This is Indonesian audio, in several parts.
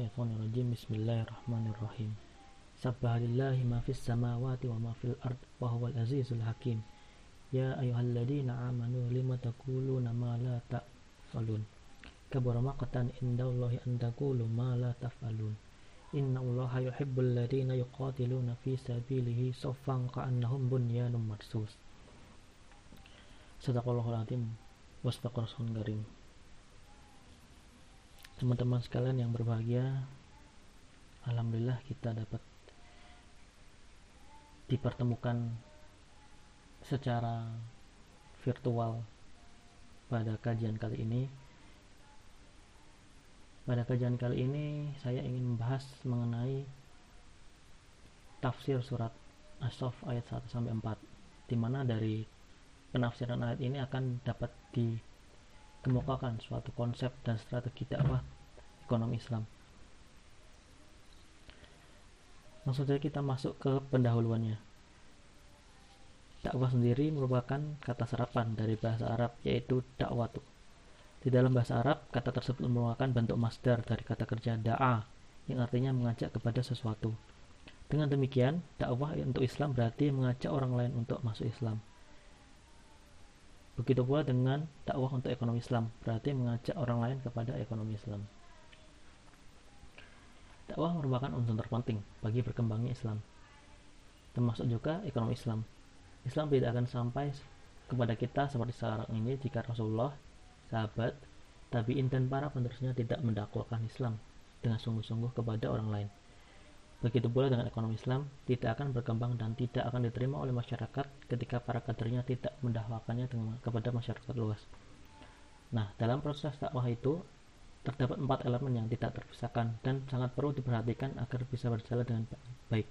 billahi minasyaitonir rajim Bismillahirrahmanirrahim Sabbaha lillahi ma fis samawati wa ma fil ard wa huwal azizul hakim Ya ayyuhalladzina amanu lima taquluna ma la taf'alun Kabura maqtan indallahi an taqulu ma la taf'alun Inna allaha yuhibbul ladzina yuqatiluna fi sabilihi saffan ka'annahum bunyanun marsus. Sadaqallahul azim wastaqrasul karim. Teman-teman sekalian yang berbahagia, alhamdulillah kita dapat dipertemukan secara virtual pada kajian kali ini. Pada kajian kali ini saya ingin membahas mengenai tafsir surat As-Saff ayat 1 sampai 4 di mana dari penafsiran ayat ini akan dapat dikemukakan suatu konsep dan strategi dakwah ekonomi Islam. Langsung saja kita masuk ke pendahuluannya. Dakwah sendiri merupakan kata serapan dari bahasa Arab yaitu dakwatu di dalam bahasa Arab, kata tersebut merupakan bentuk masdar dari kata kerja da'a yang artinya mengajak kepada sesuatu. Dengan demikian, dakwah untuk Islam berarti mengajak orang lain untuk masuk Islam. Begitu pula dengan dakwah untuk ekonomi Islam, berarti mengajak orang lain kepada ekonomi Islam. Dakwah merupakan unsur terpenting bagi berkembangnya Islam, termasuk juga ekonomi Islam. Islam tidak akan sampai kepada kita seperti sekarang ini jika Rasulullah sahabat, tabiin dan para penerusnya tidak mendakwakan Islam dengan sungguh-sungguh kepada orang lain. Begitu pula dengan ekonomi Islam, tidak akan berkembang dan tidak akan diterima oleh masyarakat ketika para kadernya tidak mendakwakannya kepada masyarakat luas. Nah, dalam proses dakwah itu, terdapat empat elemen yang tidak terpisahkan dan sangat perlu diperhatikan agar bisa berjalan dengan baik.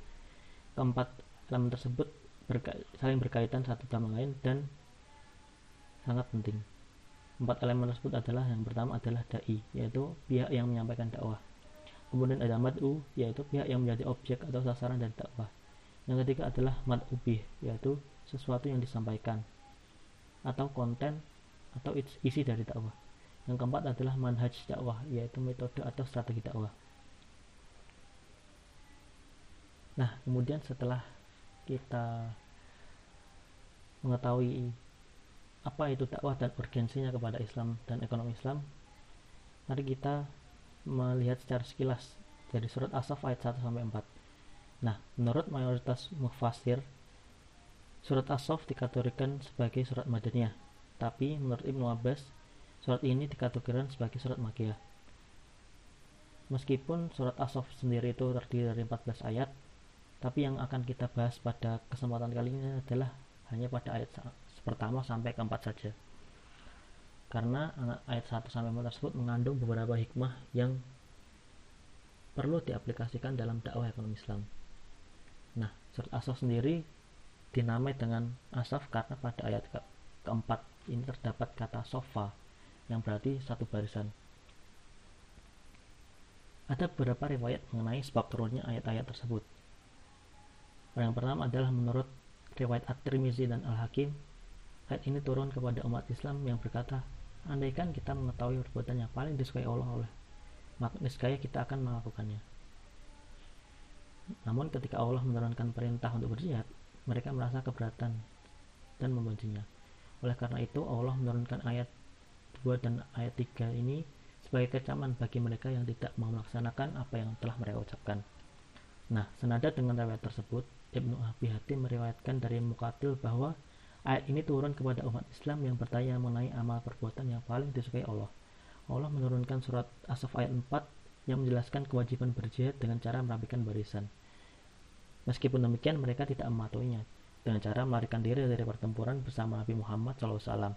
Keempat elemen tersebut berka saling berkaitan satu sama lain dan sangat penting. Empat elemen tersebut adalah yang pertama adalah dai, yaitu pihak yang menyampaikan dakwah. Kemudian ada mad'u, yaitu pihak yang menjadi objek atau sasaran dari dakwah. Yang ketiga adalah mad'ubih, yaitu sesuatu yang disampaikan atau konten atau isi dari dakwah. Yang keempat adalah manhaj dakwah, yaitu metode atau strategi dakwah. Nah, kemudian setelah kita mengetahui apa itu dakwah dan urgensinya kepada Islam dan ekonomi Islam mari kita melihat secara sekilas dari surat Asaf ayat 1 sampai 4 nah menurut mayoritas mufasir surat Asaf dikategorikan sebagai surat Madaniyah. Tapi menurut Ibnu Abbas surat ini dikategorikan sebagai surat Makiyah. Meskipun surat Asaf sendiri itu terdiri dari 14 ayat tapi yang akan kita bahas pada kesempatan kali ini adalah hanya pada ayat pertama sampai keempat saja karena ayat 1 sampai 4 tersebut mengandung beberapa hikmah yang perlu diaplikasikan dalam dakwah ekonomi Islam. Nah, surat Asaf sendiri dinamai dengan Asaf karena pada ayat ke keempat ini terdapat kata sofa yang berarti satu barisan. Ada beberapa riwayat mengenai sebab turunnya ayat-ayat tersebut. Yang pertama adalah menurut riwayat At-Tirmizi dan Al-Hakim Ayat ini turun kepada umat Islam yang berkata, andaikan kita mengetahui perbuatan yang paling disukai Allah oleh maka niscaya kita akan melakukannya. Namun ketika Allah menurunkan perintah untuk berjihad, mereka merasa keberatan dan membencinya. Oleh karena itu Allah menurunkan ayat 2 dan ayat 3 ini sebagai kecaman bagi mereka yang tidak mau melaksanakan apa yang telah mereka ucapkan. Nah, senada dengan riwayat tersebut, Ibnu Abi Hatim meriwayatkan dari Mukatil bahwa Ayat ini turun kepada umat Islam yang bertanya mengenai amal perbuatan yang paling disukai Allah. Allah menurunkan surat Asaf ayat 4 yang menjelaskan kewajiban berjihad dengan cara merapikan barisan. Meskipun demikian, mereka tidak mematuhinya dengan cara melarikan diri dari pertempuran bersama Nabi Muhammad SAW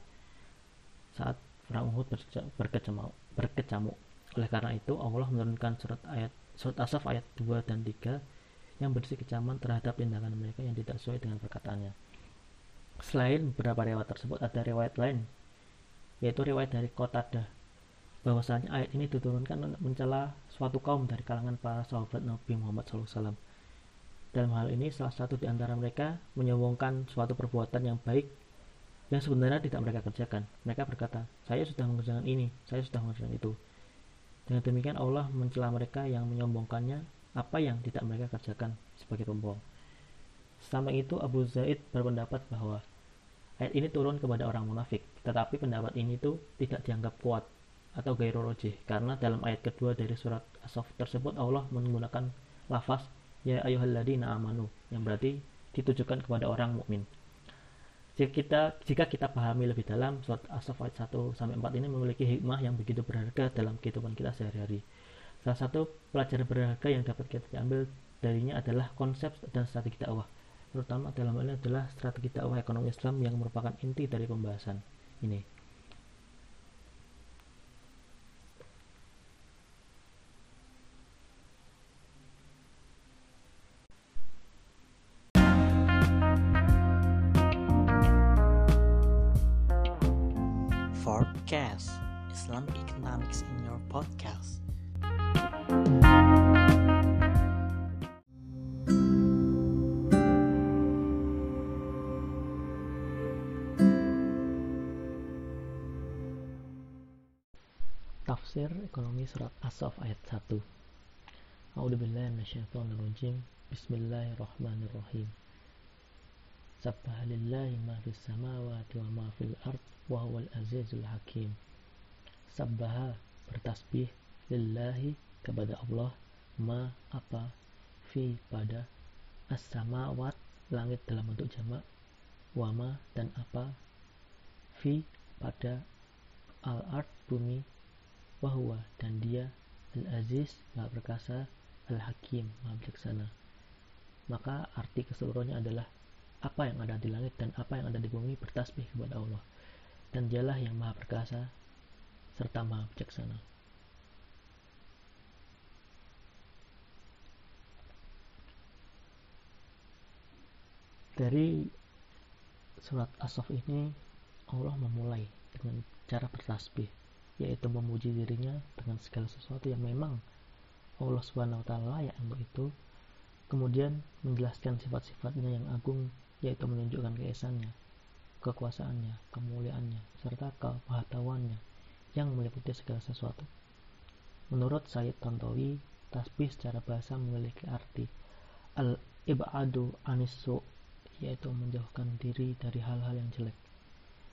saat perang Uhud berkecamuk. berkecamuk. Oleh karena itu, Allah menurunkan surat ayat surat Asaf ayat 2 dan 3 yang berisi kecaman terhadap tindakan mereka yang tidak sesuai dengan perkataannya. Selain beberapa riwayat tersebut ada riwayat lain yaitu riwayat dari Qatada bahwasanya ayat ini diturunkan untuk mencela suatu kaum dari kalangan para sahabat Nabi Muhammad SAW. Dalam hal ini, salah satu di antara mereka menyombongkan suatu perbuatan yang baik yang sebenarnya tidak mereka kerjakan. Mereka berkata, saya sudah mengerjakan ini, saya sudah mengerjakan itu. Dengan demikian Allah mencela mereka yang menyombongkannya apa yang tidak mereka kerjakan sebagai pembohong. Sampai itu Abu Zaid berpendapat bahwa ayat ini turun kepada orang munafik, tetapi pendapat ini itu tidak dianggap kuat atau gairoroji karena dalam ayat kedua dari surat As-Saff tersebut Allah menggunakan lafaz ya ayyuhalladzina amanu yang berarti ditujukan kepada orang mukmin. Jika kita jika kita pahami lebih dalam surat As-Saff ayat 1 sampai 4 ini memiliki hikmah yang begitu berharga dalam kehidupan kita sehari-hari. Salah satu pelajaran berharga yang dapat kita ambil darinya adalah konsep dan strategi dakwah. Terutama dalam hal ini adalah strategi dakwah ekonomi Islam yang merupakan inti dari pembahasan ini. Forecast Islamic Economics in your podcast. Tafsir Ekonomi Surat As-Saff ayat 1 A'udzubillahiminasyaitonirrajim Bismillahirrahmanirrahim. Sabbaha ma fis samawati wa ma fil ard wa huwal azizul hakim. Sabbaha bertasbih lillahi kepada Allah ma apa fi pada as-samawat langit dalam bentuk jamak wa ma dan apa fi pada al-ard bumi wahwa dan dia al-aziz maha perkasa al-hakim maha bijaksana. Maka arti keseluruhannya adalah apa yang ada di langit dan apa yang ada di bumi bertasbih kepada Allah. Dan dialah yang maha perkasa serta maha bijaksana. Dari surat as ini Allah memulai dengan cara bertasbih yaitu memuji dirinya dengan segala sesuatu yang memang Allah Subhanahu wa taala layak untuk itu. Kemudian menjelaskan sifat-sifatnya yang agung yaitu menunjukkan keesannya kekuasaannya kemuliaannya serta kepahatawannya yang meliputi segala sesuatu. Menurut Sayyid Tantowi tasbih secara bahasa memiliki arti al-ibadu anisu yaitu menjauhkan diri dari hal-hal yang jelek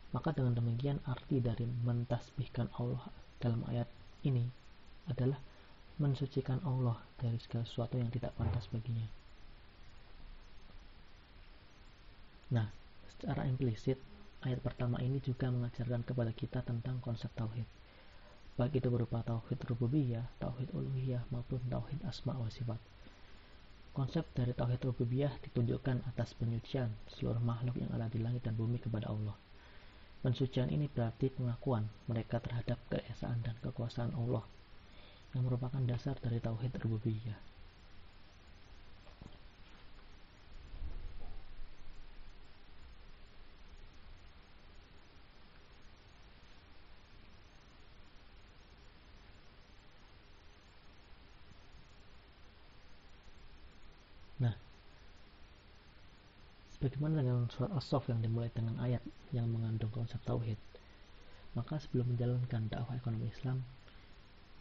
maka dengan demikian arti dari mentasbihkan Allah dalam ayat ini adalah mensucikan Allah dari segala sesuatu yang tidak pantas baginya. Nah, secara implisit, ayat pertama ini juga mengajarkan kepada kita tentang konsep tauhid. Baik itu berupa tauhid rububiyah, tauhid uluhiyah, maupun tauhid asma wa sifat. Konsep dari tauhid rububiyah ditunjukkan atas penyucian seluruh makhluk yang ada di langit dan bumi kepada Allah Pensucian ini berarti pengakuan mereka terhadap keesaan dan kekuasaan Allah yang merupakan dasar dari tauhid rububiyah. Nah, Bagaimana dengan surat as yang dimulai dengan ayat yang mengandung konsep tauhid? Maka sebelum menjalankan dakwah ekonomi Islam,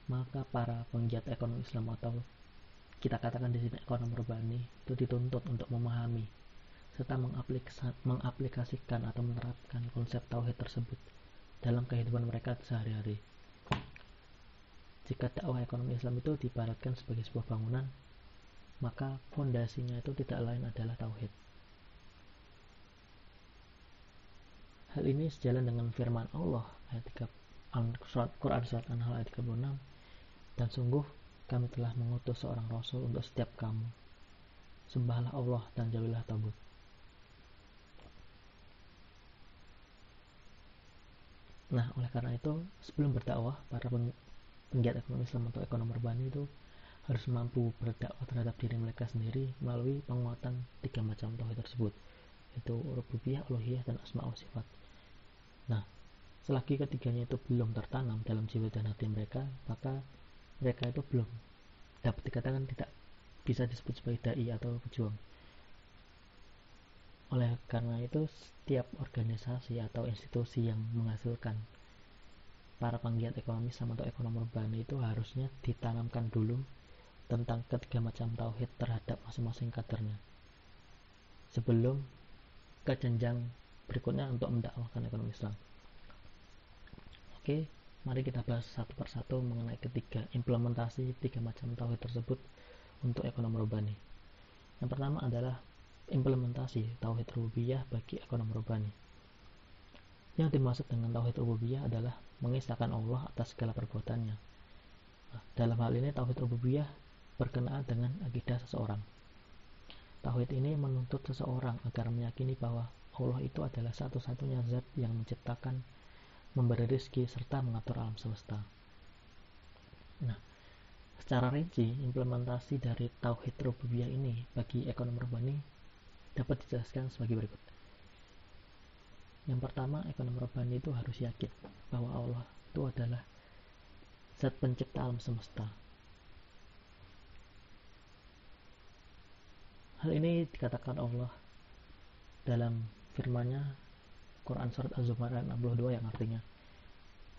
maka para penggiat ekonomi Islam atau kita katakan di sini ekonomi urbani itu dituntut untuk memahami serta mengaplikasikan atau menerapkan konsep tauhid tersebut dalam kehidupan mereka sehari-hari. Jika dakwah ekonomi Islam itu dibaratkan sebagai sebuah bangunan, maka fondasinya itu tidak lain adalah tauhid. Hal ini sejalan dengan firman Allah ayat 3 surat Quran surat An-Nahl ayat 36 dan sungguh kami telah mengutus seorang rasul untuk setiap kamu. Sembahlah Allah dan jauhilah tabut. Nah, oleh karena itu, sebelum berdakwah, para penggiat ekonomi Islam atau ekonomi urbani itu harus mampu berdakwah terhadap diri mereka sendiri melalui penguatan tiga macam tauhid tersebut, yaitu rububiyah, uluhiyah, dan asma wa sifat. Nah, selagi ketiganya itu belum tertanam dalam jiwa dan hati mereka maka mereka itu belum dapat dikatakan tidak bisa disebut sebagai dai atau pejuang oleh karena itu setiap organisasi atau institusi yang menghasilkan para penggiat ekonomi sama atau ekonomi urban itu harusnya ditanamkan dulu tentang ketiga macam tauhid terhadap masing-masing kadernya sebelum ke jenjang berikutnya untuk mendakwahkan ekonomi Islam. Oke, mari kita bahas satu persatu mengenai ketiga implementasi tiga macam tauhid tersebut untuk ekonomi urbani. Yang pertama adalah implementasi tauhid rububiyah bagi ekonomi urbani. Yang dimaksud dengan tauhid rububiyah adalah mengisahkan Allah atas segala perbuatannya. Nah, dalam hal ini tauhid rububiyah berkenaan dengan akidah seseorang. Tauhid ini menuntut seseorang agar meyakini bahwa Allah itu adalah satu-satunya zat yang menciptakan, memberi rezeki, serta mengatur alam semesta. Nah, secara rinci, implementasi dari Tauhid Rububiyah ini bagi ekonomi urbani dapat dijelaskan sebagai berikut. Yang pertama, ekonomi urbani itu harus yakin bahwa Allah itu adalah zat pencipta alam semesta, Hal ini dikatakan Allah dalam firman-Nya Quran surat Az-Zumar ayat 62 yang artinya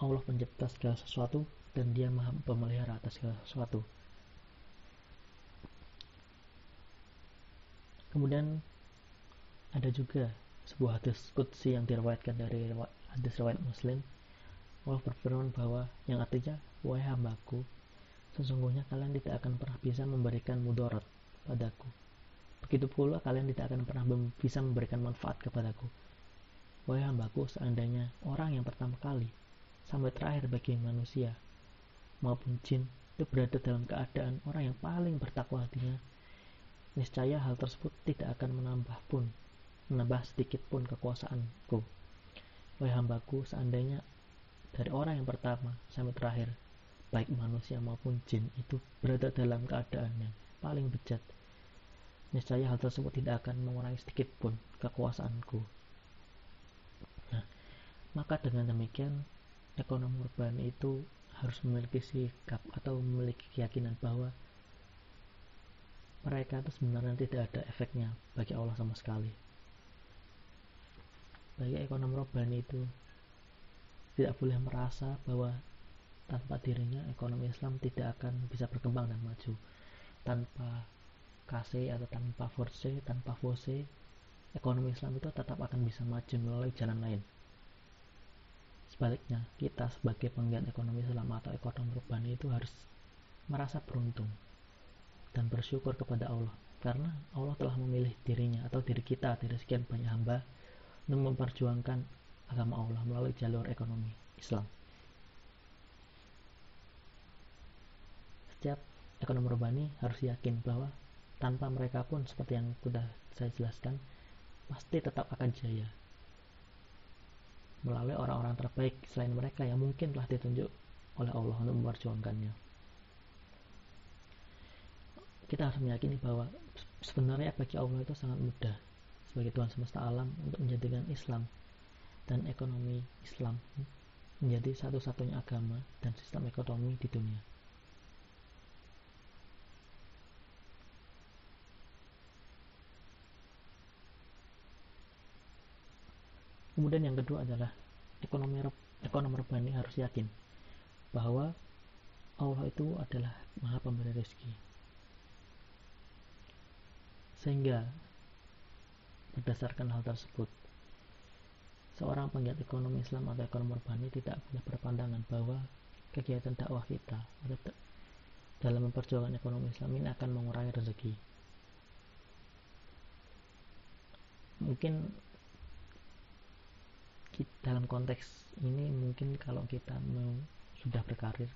Allah pencipta segala sesuatu dan dia maha pemelihara atas segala sesuatu. Kemudian ada juga sebuah hadis kutsi yang diriwayatkan dari hadis riwayat Muslim. Allah berfirman bahwa yang artinya, wahai hambaku, sesungguhnya kalian tidak akan pernah bisa memberikan mudarat padaku Begitu pula kalian tidak akan pernah bisa memberikan manfaat kepadaku. Wahai hambaku, seandainya orang yang pertama kali sampai terakhir bagi manusia maupun jin itu berada dalam keadaan orang yang paling bertakwa hatinya, niscaya hal tersebut tidak akan menambah pun, menambah sedikit pun kekuasaanku. Wahai hambaku, seandainya dari orang yang pertama sampai terakhir, baik manusia maupun jin itu berada dalam keadaan yang paling bejat, niscaya hal tersebut tidak akan mengurangi sedikit pun kekuasaanku. Nah, maka dengan demikian ekonomi urban itu harus memiliki sikap atau memiliki keyakinan bahwa mereka itu sebenarnya tidak ada efeknya bagi Allah sama sekali. Bagi ekonomi urban itu tidak boleh merasa bahwa tanpa dirinya ekonomi Islam tidak akan bisa berkembang dan maju tanpa KC atau tanpa force, tanpa force, ekonomi Islam itu tetap akan bisa maju melalui jalan lain. Sebaliknya, kita sebagai penggiat ekonomi Islam atau ekonomi urban itu harus merasa beruntung dan bersyukur kepada Allah karena Allah telah memilih dirinya atau diri kita dari sekian banyak hamba untuk memperjuangkan agama Allah melalui jalur ekonomi Islam. Setiap ekonomi urbani harus yakin bahwa tanpa mereka pun seperti yang sudah saya jelaskan pasti tetap akan jaya. Melalui orang-orang terbaik selain mereka yang mungkin telah ditunjuk oleh Allah untuk memperjuangkannya. Kita harus meyakini bahwa sebenarnya bagi Allah itu sangat mudah sebagai Tuhan semesta alam untuk menjadikan Islam dan ekonomi Islam menjadi satu-satunya agama dan sistem ekonomi di dunia Kemudian yang kedua adalah ekonomi ekonomi urbani harus yakin bahwa Allah itu adalah Maha Pemberi rezeki. Sehingga berdasarkan hal tersebut seorang penggiat ekonomi Islam atau ekonomi urbani tidak boleh berpandangan bahwa kegiatan dakwah kita dalam memperjuangkan ekonomi Islam ini akan mengurangi rezeki. Mungkin dalam konteks ini mungkin kalau kita mau sudah berkarir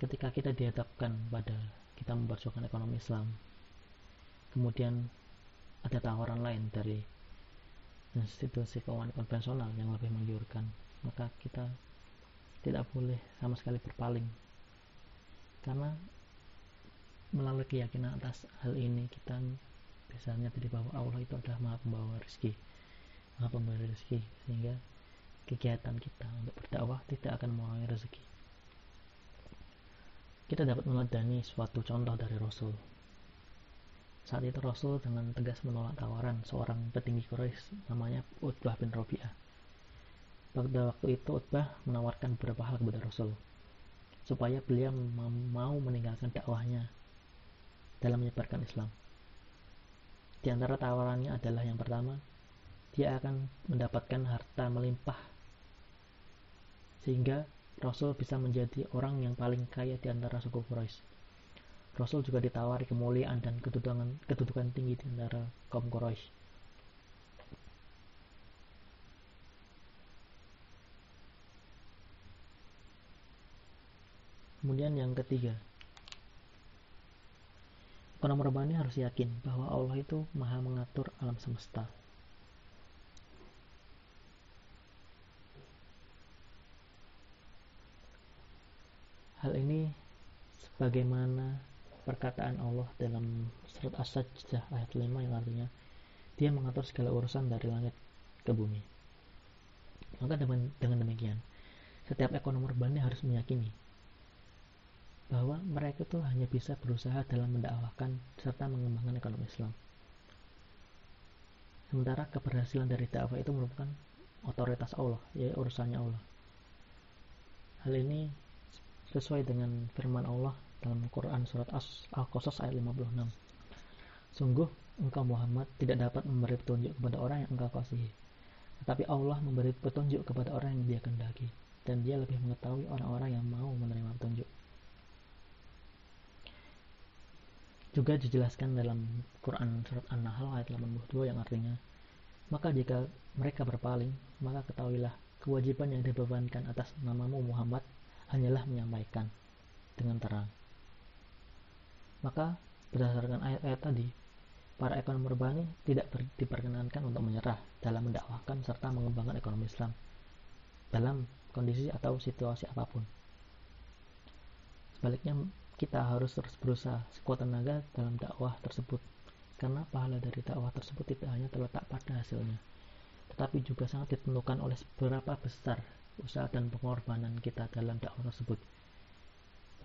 ketika kita dihadapkan pada kita memperjuangkan ekonomi Islam kemudian ada tawaran lain dari institusi keuangan konvensional yang lebih menggiurkan maka kita tidak boleh sama sekali berpaling. Karena melalui keyakinan atas hal ini kita biasanya dari bahwa Allah itu adalah maha pembawa rezeki maha pemberi rezeki sehingga kegiatan kita untuk berdakwah tidak akan mengurangi rezeki. Kita dapat meneladani suatu contoh dari Rasul. Saat itu Rasul dengan tegas menolak tawaran seorang petinggi Quraisy namanya Utbah bin Rabi'ah. Pada waktu itu Utbah menawarkan beberapa hal kepada Rasul supaya beliau mau meninggalkan dakwahnya dalam menyebarkan Islam. Di antara tawarannya adalah yang pertama, dia akan mendapatkan harta melimpah sehingga Rasul bisa menjadi orang yang paling kaya di antara suku Quraisy. Rasul juga ditawari kemuliaan dan kedudukan, kedudukan tinggi di antara kaum Quraisy. Kemudian yang ketiga, orang Rabbani harus yakin bahwa Allah itu maha mengatur alam semesta. Hal ini sebagaimana perkataan Allah dalam surat As-Sajdah ayat 5 yang artinya dia mengatur segala urusan dari langit ke bumi. Maka dengan, dengan demikian, setiap ekonom urbani harus meyakini bahwa mereka itu hanya bisa berusaha dalam mendakwahkan serta mengembangkan ekonomi Islam. Sementara keberhasilan dari dakwah itu merupakan otoritas Allah, ya urusannya Allah. Hal ini sesuai dengan firman Allah dalam Quran surat Al-Qasas ayat 56. Sungguh engkau Muhammad tidak dapat memberi petunjuk kepada orang yang engkau kasihi. Tetapi Allah memberi petunjuk kepada orang yang dia kendaki dan dia lebih mengetahui orang-orang yang mau menerima petunjuk. Juga dijelaskan dalam Quran surat An-Nahl ayat 82 yang artinya maka jika mereka berpaling, maka ketahuilah kewajiban yang dibebankan atas namamu Muhammad hanyalah menyampaikan dengan terang. Maka berdasarkan ayat-ayat tadi, para ekonom urbani tidak diperkenankan untuk menyerah dalam mendakwahkan serta mengembangkan ekonomi Islam dalam kondisi atau situasi apa pun. Sebaliknya, kita harus terus berusaha sekuat tenaga dalam dakwah tersebut karena pahala dari dakwah tersebut tidak hanya terletak pada hasilnya, tetapi juga sangat ditentukan oleh seberapa besar usaha dan pengorbanan kita dalam dakwah tersebut.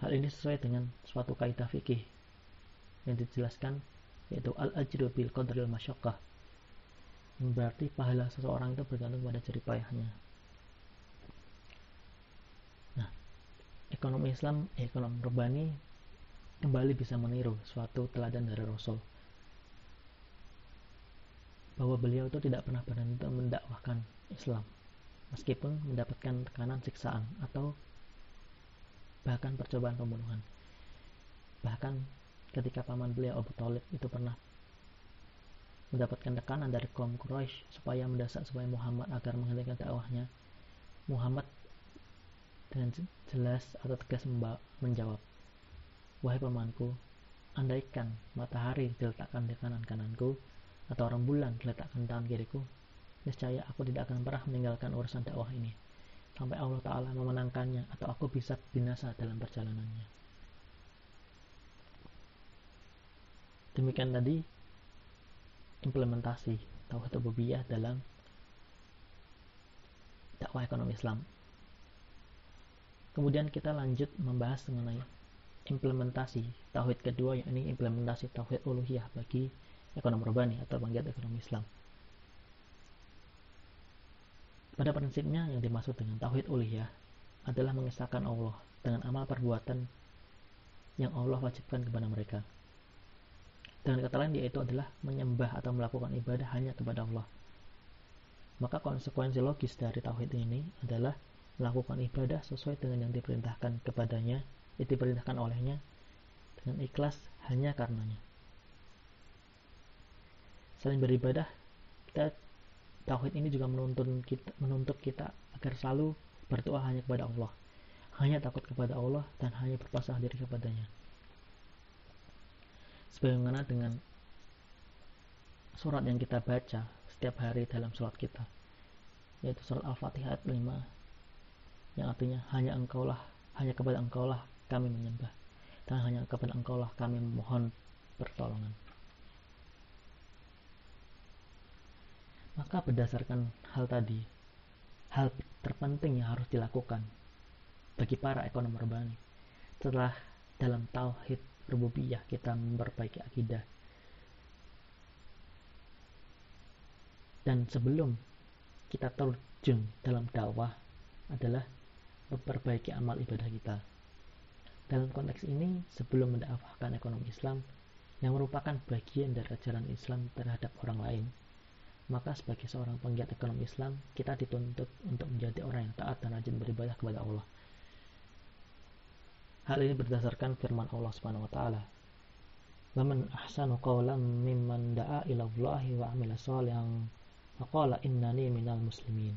Hal ini sesuai dengan suatu kaidah fikih yang dijelaskan yaitu al-ajru bil qadril masyaqqah berarti pahala seseorang itu bergantung pada jerih payahnya. Nah, ekonomi Islam, ekonomi urbani kembali bisa meniru suatu teladan dari Rasul bahwa beliau itu tidak pernah berhenti mendakwahkan Islam meskipun mendapatkan tekanan siksaan atau bahkan percobaan pembunuhan. Bahkan ketika paman beliau Abu Talib itu pernah mendapatkan tekanan dari kaum Quraisy supaya mendesak supaya Muhammad agar menghentikan dakwahnya. Muhammad dengan jelas atau tegas menjawab, Wahai pamanku, andaikan matahari diletakkan di kanan kananku atau rembulan diletakkan di tangan kiriku, niscaya aku tidak akan pernah meninggalkan urusan dakwah ini sampai Allah Ta'ala memenangkannya atau aku bisa binasa dalam perjalanannya demikian tadi implementasi tauhid rububiyah dalam dakwah ekonomi Islam kemudian kita lanjut membahas mengenai implementasi tauhid kedua yakni implementasi tauhid uluhiyah bagi ekonomi urbani atau bangkit ekonomi Islam pada prinsipnya yang dimaksud dengan tauhid uliyah adalah mengesahkan Allah dengan amal perbuatan yang Allah wajibkan kepada mereka. Dengan kata lain yaitu adalah menyembah atau melakukan ibadah hanya kepada Allah. Maka konsekuensi logis dari tauhid ini adalah melakukan ibadah sesuai dengan yang diperintahkan kepadanya, yang diperintahkan olehnya dengan ikhlas hanya karenanya. Selain beribadah, kita Tauhid ini juga menuntun kita, menuntut kita agar selalu berdoa hanya kepada Allah, hanya takut kepada Allah dan hanya berpasrah diri kepadanya. Sebagaimana dengan surat yang kita baca setiap hari dalam surat kita, yaitu surat Al-Fatihah ayat 5 yang artinya hanya engkaulah hanya kepada engkaulah kami menyembah dan hanya kepada engkaulah kami memohon pertolongan. Maka berdasarkan hal tadi, hal terpenting yang harus dilakukan bagi para ekonom urbani setelah dalam tauhid rububiyah kita memperbaiki akidah. Dan sebelum kita terjun dalam dakwah adalah memperbaiki amal ibadah kita. Dalam konteks ini sebelum mendakwahkan ekonomi Islam yang merupakan bagian dari ajaran Islam terhadap orang lain maka sebagai seorang penggiat ekonomi Islam kita dituntut untuk menjadi orang yang taat dan rajin beribadah kepada Allah hal ini berdasarkan firman Allah Subhanahu wa taala Waman ahsanu qawlan mimman da'a ila Allahi wa amila salihan wa qala innani minal muslimin.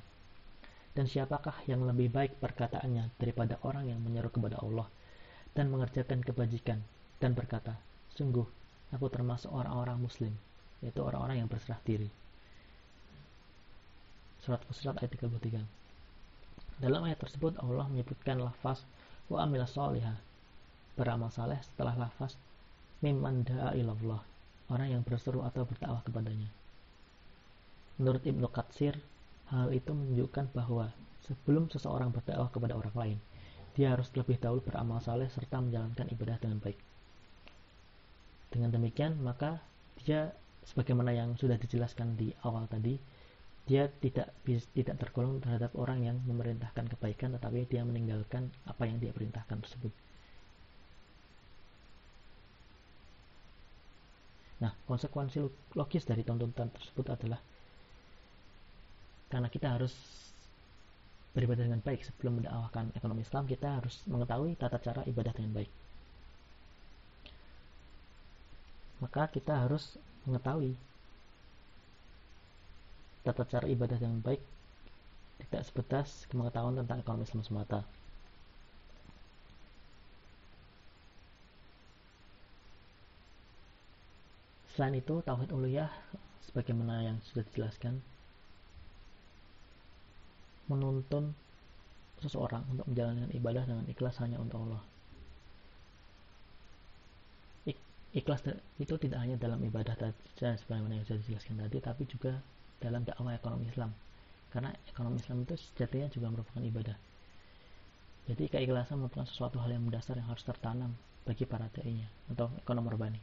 Dan siapakah yang lebih baik perkataannya daripada orang yang menyeru kepada Allah dan mengerjakan kebajikan dan berkata, sungguh aku termasuk orang-orang muslim, yaitu orang-orang yang berserah diri. Surat Fusilat ayat 33. Dalam ayat tersebut Allah menyebutkan lafaz wa amila salihah. Beramal saleh setelah lafaz. Mimman da'a orang yang berseru atau berdakwah kepadanya. Menurut Ibnu Katsir hal itu menunjukkan bahwa sebelum seseorang berdakwah kepada orang lain dia harus lebih dahulu beramal saleh serta menjalankan ibadah dengan baik. Dengan demikian maka dia sebagaimana yang sudah dijelaskan di awal tadi dia tidak tidak tergolong terhadap orang yang memerintahkan kebaikan tetapi dia meninggalkan apa yang dia perintahkan tersebut. Nah, konsekuensi logis dari tuntutan tersebut adalah karena kita harus beribadah dengan baik sebelum mendakwahkan ekonomi Islam, kita harus mengetahui tata cara ibadah dengan baik. Maka kita harus mengetahui tata cara ibadah dengan baik tidak sebatas pengetahuan tentang ekonomi Islam semata. Selain itu, tauhid uluhiyah sebagaimana yang sudah dijelaskan menuntun seseorang untuk menjalankan ibadah dengan ikhlas hanya untuk Allah. Ikhlas itu tidak hanya dalam ibadah saja sebagaimana yang sudah dijelaskan tadi, tapi juga dalam dakwah ekonomi Islam. Karena ekonomi Islam itu sejatinya juga merupakan ibadah. Jadi keikhlasan merupakan sesuatu hal yang mendasar yang harus tertanam bagi para dai atau ekonom urbani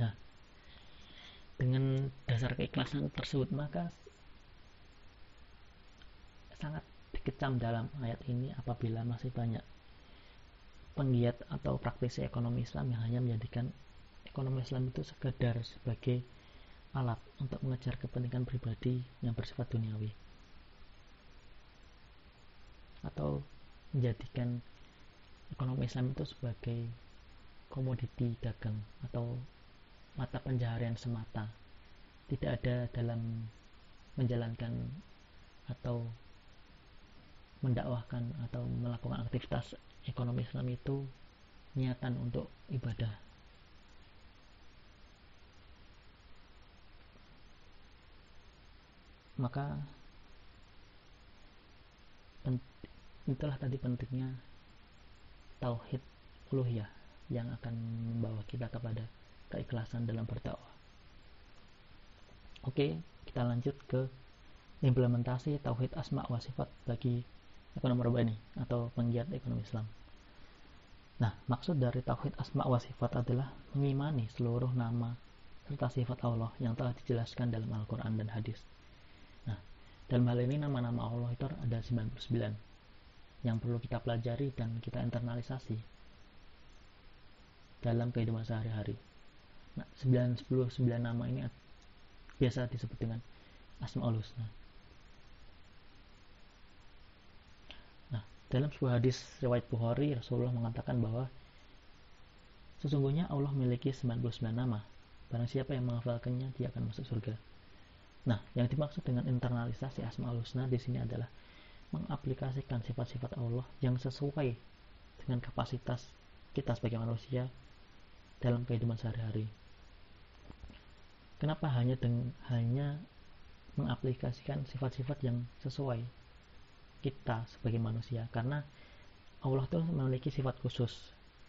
Nah, dengan dasar keikhlasan tersebut maka sangat dikecam dalam ayat ini apabila masih banyak penggiat atau praktisi ekonomi Islam yang hanya menjadikan ekonomi Islam itu sekedar sebagai alat untuk mengejar kepentingan pribadi yang bersifat duniawi. Atau menjadikan ekonomi Islam itu sebagai komoditi dagang atau mata pencaharian semata. Tidak ada dalam menjalankan atau mendakwahkan atau melakukan aktivitas ekonomi Islam itu niatan untuk ibadah. Maka itulah tadi pentingnya tauhid uluhiyah yang akan membawa kita kepada keikhlasan dalam berdakwah. Oke, kita lanjut ke implementasi tauhid asma wa sifat bagi ekonomi urbani atau penggiat ekonomi Islam. Nah, maksud dari tauhid asma wa sifat adalah mengimani seluruh nama serta sifat Allah yang telah dijelaskan dalam Al-Quran dan hadis. Nah, dalam hal ini nama-nama Allah itu ada 99 yang perlu kita pelajari dan kita internalisasi dalam kehidupan sehari-hari. Nah, 99 nama ini biasa disebut dengan Asmaul Husna. Dalam sebuah hadis riwayat Bukhari, Rasulullah mengatakan bahwa sesungguhnya Allah memiliki 99 nama. Barang siapa yang menghafalkannya, dia akan masuk surga. Nah, yang dimaksud dengan internalisasi Asmaul Husna di sini adalah mengaplikasikan sifat-sifat Allah yang sesuai dengan kapasitas kita sebagai manusia dalam kehidupan sehari-hari. Kenapa hanya dengan hanya mengaplikasikan sifat-sifat yang sesuai kita sebagai manusia karena Allah itu memiliki sifat khusus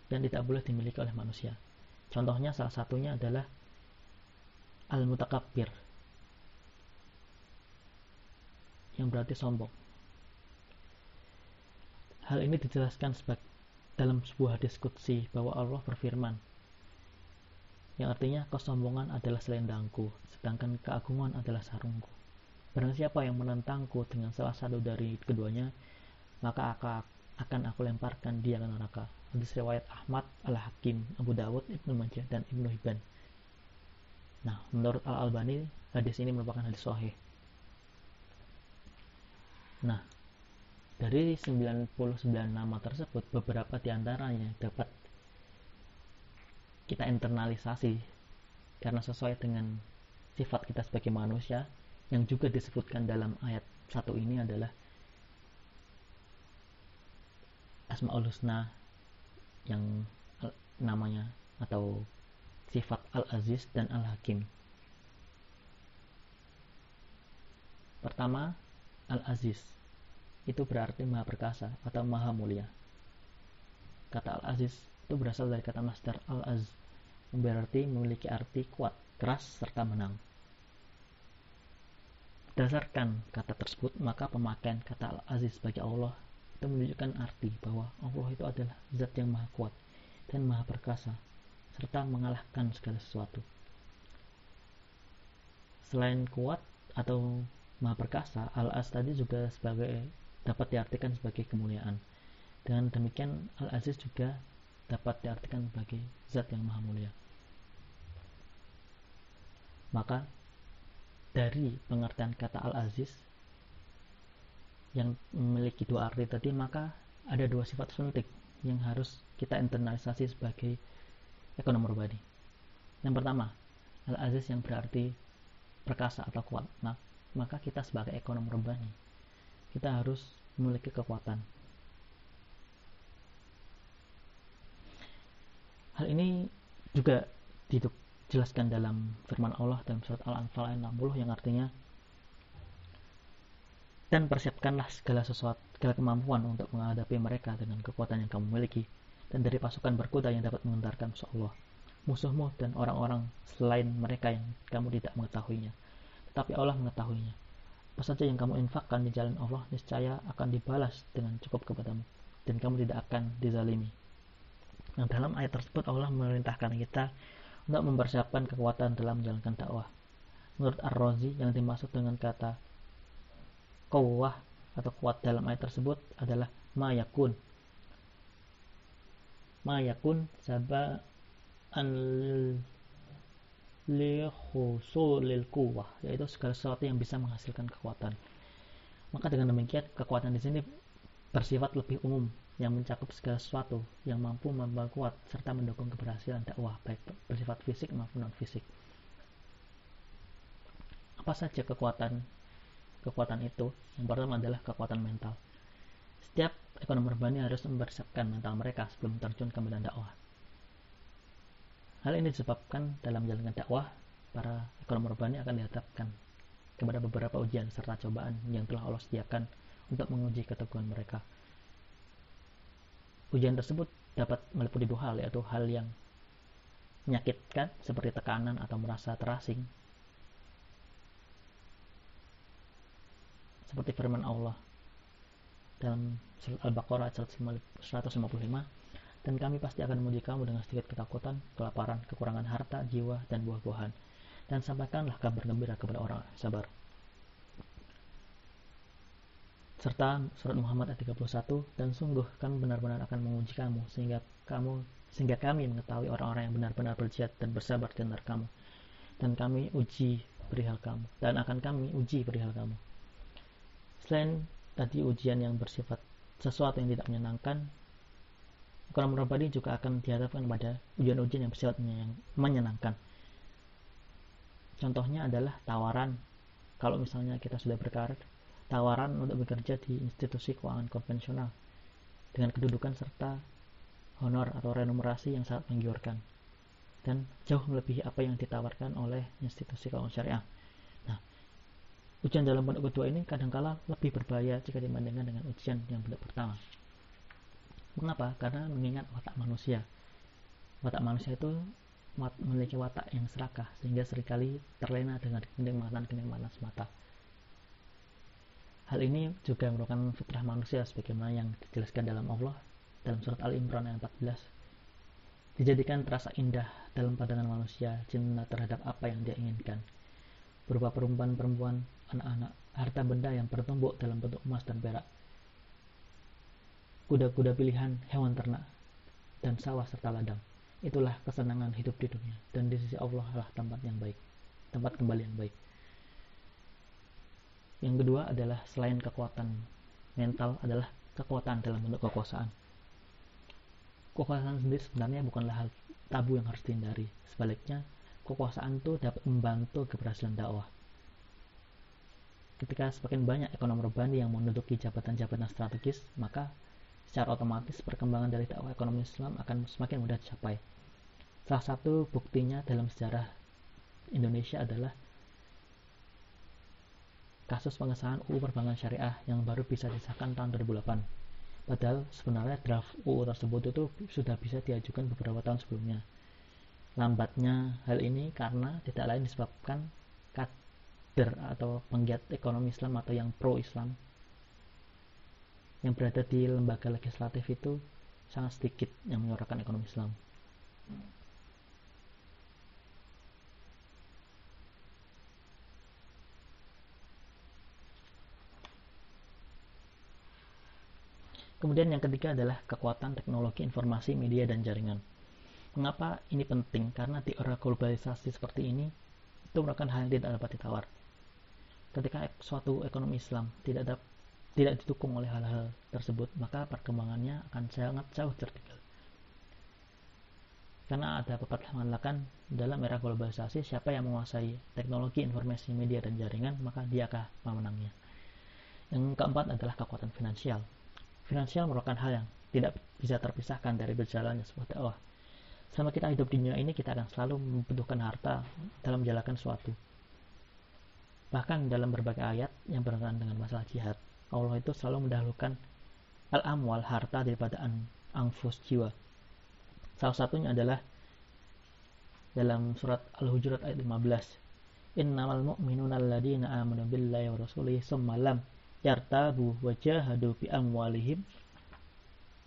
dan tidak boleh dimiliki oleh manusia. Contohnya salah satunya adalah al-mutakabbir yang berarti sombong. Hal ini dijelaskan sebagai dalam sebuah hadis qudsi bahwa Allah berfirman yang artinya kesombongan adalah selendangku sedangkan keagungan adalah sarungku. Barang siapa yang menentangku dengan salah satu dari keduanya maka akan aku lemparkan dia ke neraka. Hadis riwayat Ahmad, Al-Hakim, Abu Dawud, Ibnu Majah, dan Ibnu Hibban. Nah, menurut Al-Albani, hadis ini merupakan hadis sahih. Nah, dari 99 nama tersebut, beberapa di antaranya dapat kita internalisasi karena sesuai dengan sifat kita sebagai manusia yang juga disebutkan dalam ayat satu ini adalah Asmaul Husna yang namanya atau sifat Al-Aziz dan Al-Hakim. Pertama, Al-Aziz itu berarti maha perkasa atau maha mulia. Kata Al-Aziz itu berasal dari kata masdar Al-Az berarti memiliki arti kuat, keras, serta menang. Berdasarkan kata tersebut, maka pemakaian kata Al-Aziz bagi Allah itu menunjukkan arti bahwa Allah itu adalah zat yang maha kuat dan maha perkasa, serta mengalahkan segala sesuatu. Selain kuat atau maha perkasa, Al-Az tadi juga sebagai dapat diartikan sebagai kemuliaan. Dengan demikian Al-Aziz juga dapat diartikan sebagai zat yang maha mulia. Maka dari pengertian kata Al-Aziz yang memiliki dua arti tadi, maka ada dua sifat penting yang harus kita internalisasi sebagai ekonomi pribadi. Yang pertama, Al-Aziz yang berarti perkasa atau kuat. Nah, maka kita sebagai ekonomi urbani kita harus memiliki kekuatan hal ini juga dijelaskan dalam firman Allah dalam surat Al-Anfal ayat 60 yang artinya dan persiapkanlah segala sesuatu segala kemampuan untuk menghadapi mereka dengan kekuatan yang kamu miliki dan dari pasukan berkuda yang dapat mengentarkan Allah musuhmu dan orang-orang selain mereka yang kamu tidak mengetahuinya tetapi Allah mengetahuinya apa saja yang kamu infakkan di jalan Allah niscaya akan dibalas dengan cukup kepadamu dan kamu tidak akan dizalimi. Nah, dalam ayat tersebut Allah memerintahkan kita untuk mempersiapkan kekuatan dalam menjalankan dakwah. Menurut Ar-Razi yang dimaksud dengan kata kawah atau kuat dalam ayat tersebut adalah mayakun. Mayakun saba an li lil kuwah yaitu segala sesuatu yang bisa menghasilkan kekuatan maka dengan demikian kekuatan di sini bersifat lebih umum yang mencakup segala sesuatu yang mampu memperkuat serta mendukung keberhasilan dakwah baik bersifat fisik maupun non fisik apa saja kekuatan kekuatan itu? Yang pertama adalah kekuatan mental. Setiap ekonomi urbani harus mempersiapkan mental mereka sebelum terjun ke medan dakwah. Hal ini disebabkan dalam menjalankan dakwah, para ekonom urbani akan dihadapkan kepada beberapa ujian serta cobaan yang telah Allah sediakan untuk menguji keteguhan mereka. Ujian tersebut dapat meliputi dua hal, yaitu hal yang menyakitkan seperti tekanan atau merasa terasing. Seperti firman Allah dalam surat Al-Baqarah 155 dan kami pasti akan menguji kamu dengan sedikit ketakutan, kelaparan, kekurangan harta, jiwa, dan buah-buahan. Dan sampaikanlah kabar gembira kepada orang sabar. Serta surat Muhammad ayat 31, dan sungguh kami benar-benar akan menguji kamu sehingga kamu sehingga kami mengetahui orang-orang yang benar-benar berjihad dan bersabar di antara kamu. Dan kami uji perihal kamu dan akan kami uji perihal kamu. Selain tadi ujian yang bersifat sesuatu yang tidak menyenangkan, Ekonomi pribadi juga akan dihadapkan pada ujian-ujian yang bersifat menyenangkan. Contohnya adalah tawaran, kalau misalnya kita sudah berkarir, tawaran untuk bekerja di institusi keuangan konvensional dengan kedudukan serta honor atau remunerasi yang sangat menggiurkan dan jauh melebihi apa yang ditawarkan oleh institusi keuangan syariah. Nah, ujian dalam bentuk kedua ini kadangkala lebih berbahaya jika dibandingkan dengan ujian yang bentuk pertama. Mengapa? Karena mengingat watak manusia. Watak manusia itu memiliki watak yang serakah sehingga sering kali terlena dengan kenikmatan-kenikmatan semata. Hal ini juga merupakan fitrah manusia sebagaimana yang dijelaskan dalam Allah dalam surat Al-Imran ayat 14. Dijadikan terasa indah dalam pandangan manusia cinta terhadap apa yang dia inginkan. Berupa perempuan-perempuan, anak-anak, harta benda yang bertumbuk dalam bentuk emas dan perak. Kuda-kuda pilihan, hewan ternak, dan sawah serta ladang itulah kesenangan hidup di dunia dan di sisi Allah lah tempat yang baik tempat kembali yang baik yang kedua adalah selain kekuatan mental adalah kekuatan dalam bentuk kekuasaan. Kekuasaan sendiri sebenarnya bukanlah hal tabu yang harus dihindari. Sebaliknya kekuasaan itu dapat membantu keberhasilan dakwah. Ketika semakin banyak ekonom urbani yang menduduki jabatan-jabatan strategis maka secara otomatis perkembangan dari dakwah ekonomi Islam akan semakin mudah dicapai. Salah satu buktinya dalam sejarah Indonesia adalah kasus pengesahan UU Perbankan Syariah yang baru bisa disahkan tahun 2008. Padahal sebenarnya draft UU tersebut itu sudah bisa diajukan beberapa tahun sebelumnya. Lambatnya hal ini karena tidak lain disebabkan kader atau penggiat ekonomi Islam atau yang pro Islam yang berada di lembaga legislatif itu sangat sedikit yang menyuarakan ekonomi Islam. Kemudian yang ketiga adalah kekuatan teknologi informasi, media, dan jaringan. Mengapa ini penting? Karena di era globalisasi seperti ini, itu merupakan hal yang tidak dapat ditawar. Ketika suatu ekonomi Islam tidak dapat tidak didukung oleh hal-hal tersebut, maka perkembangannya akan sangat jauh tertinggal. Karena ada pepatah mengatakan dalam era globalisasi siapa yang menguasai teknologi informasi media dan jaringan maka dia akan memenangnya. Yang keempat adalah kekuatan finansial. Finansial merupakan hal yang tidak bisa terpisahkan dari berjalannya sebuah dakwah. Selama kita hidup di dunia ini kita akan selalu membutuhkan harta dalam menjalankan suatu. Bahkan dalam berbagai ayat yang berkaitan dengan masalah jihad, Allah itu selalu mendahulukan al-amwal harta daripada an anfus jiwa. Salah satunya adalah dalam surat Al-Hujurat ayat 15. Innamal mu'minuna alladina amanu billahi wa rasulihi summa lam yartabu wa jahadu bi amwalihim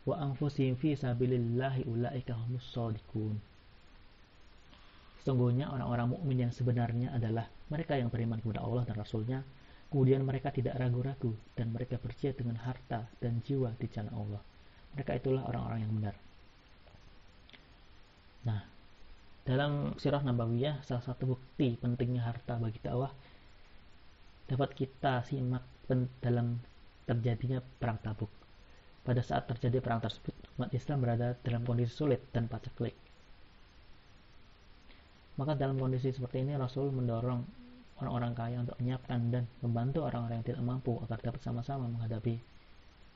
wa anfusihim fi sabilillahi ulaika humus shadiqun. Sesungguhnya orang-orang mukmin yang sebenarnya adalah mereka yang beriman kepada Allah dan Rasulnya Kemudian mereka tidak ragu-ragu dan mereka percaya dengan harta dan jiwa di jalan Allah. Mereka itulah orang-orang yang benar. Nah, dalam sirah Nabawiyah, salah satu bukti pentingnya harta bagi dakwah dapat kita simak dalam terjadinya perang tabuk. Pada saat terjadi perang tersebut, umat Islam berada dalam kondisi sulit dan paceklik. Maka dalam kondisi seperti ini Rasul mendorong orang-orang kaya untuk menyiapkan dan membantu orang-orang yang tidak mampu agar dapat sama-sama menghadapi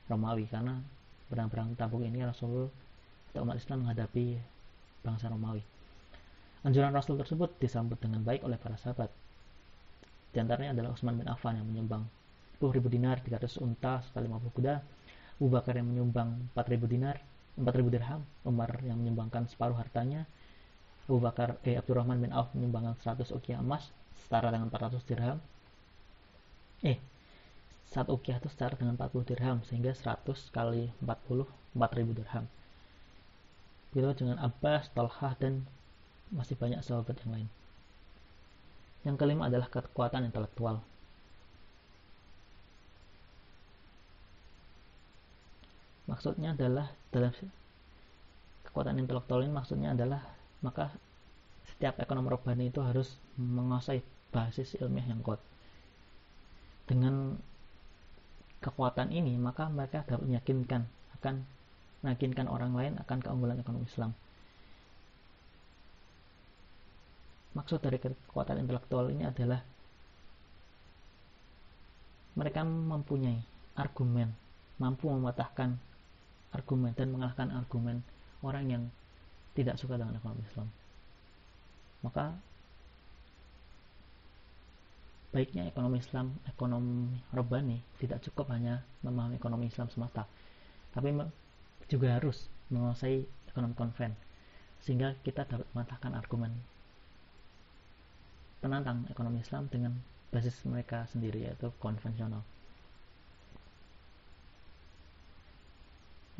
Romawi karena perang-perang tabung ini Rasul atau umat Islam menghadapi bangsa Romawi. Anjuran Rasul tersebut disambut dengan baik oleh para sahabat. Di antaranya adalah Utsman bin Affan yang menyumbang 10.000 dinar, 300 unta, serta 50 kuda. Abu Bakar yang menyumbang 4.000 dinar, 4.000 dirham. Umar yang menyumbangkan separuh hartanya. Abu Bakar, eh, Abdurrahman bin Auf menyumbangkan 100 ukiah emas setara dengan 400 dirham eh satu ukiah itu setara dengan 40 dirham sehingga 100 kali 40 4000 dirham begitu dengan Abbas, Talhah dan masih banyak sahabat yang lain yang kelima adalah kekuatan intelektual maksudnya adalah dalam kekuatan intelektual ini maksudnya adalah maka setiap ekonom robani itu harus menguasai basis ilmiah yang kuat. Dengan kekuatan ini, maka mereka dapat meyakinkan akan meyakinkan orang lain akan keunggulan ekonomi Islam. Maksud dari kekuatan intelektual ini adalah mereka mempunyai argumen, mampu mematahkan argumen dan mengalahkan argumen orang yang tidak suka dengan ekonomi Islam. Maka baiknya ekonomi Islam, ekonomi Robani tidak cukup hanya memahami ekonomi Islam semata, tapi juga harus menguasai ekonomi konven sehingga kita dapat mematahkan argumen penantang ekonomi Islam dengan basis mereka sendiri yaitu konvensional.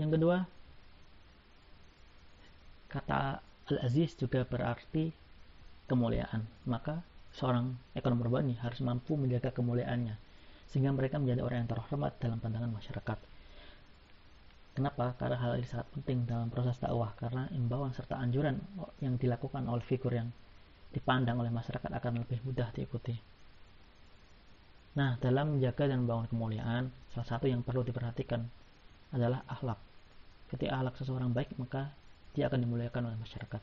Yang kedua, kata Al-Aziz juga berarti kemuliaan. Maka seorang ekonom urbani harus mampu menjaga kemuliaannya sehingga mereka menjadi orang yang terhormat dalam pandangan masyarakat. Kenapa? Karena hal ini sangat penting dalam proses dakwah karena imbauan serta anjuran yang dilakukan oleh figur yang dipandang oleh masyarakat akan lebih mudah diikuti. Nah, dalam menjaga dan membangun kemuliaan, salah satu yang perlu diperhatikan adalah akhlak. Ketika akhlak seseorang baik, maka dia akan dimuliakan oleh masyarakat.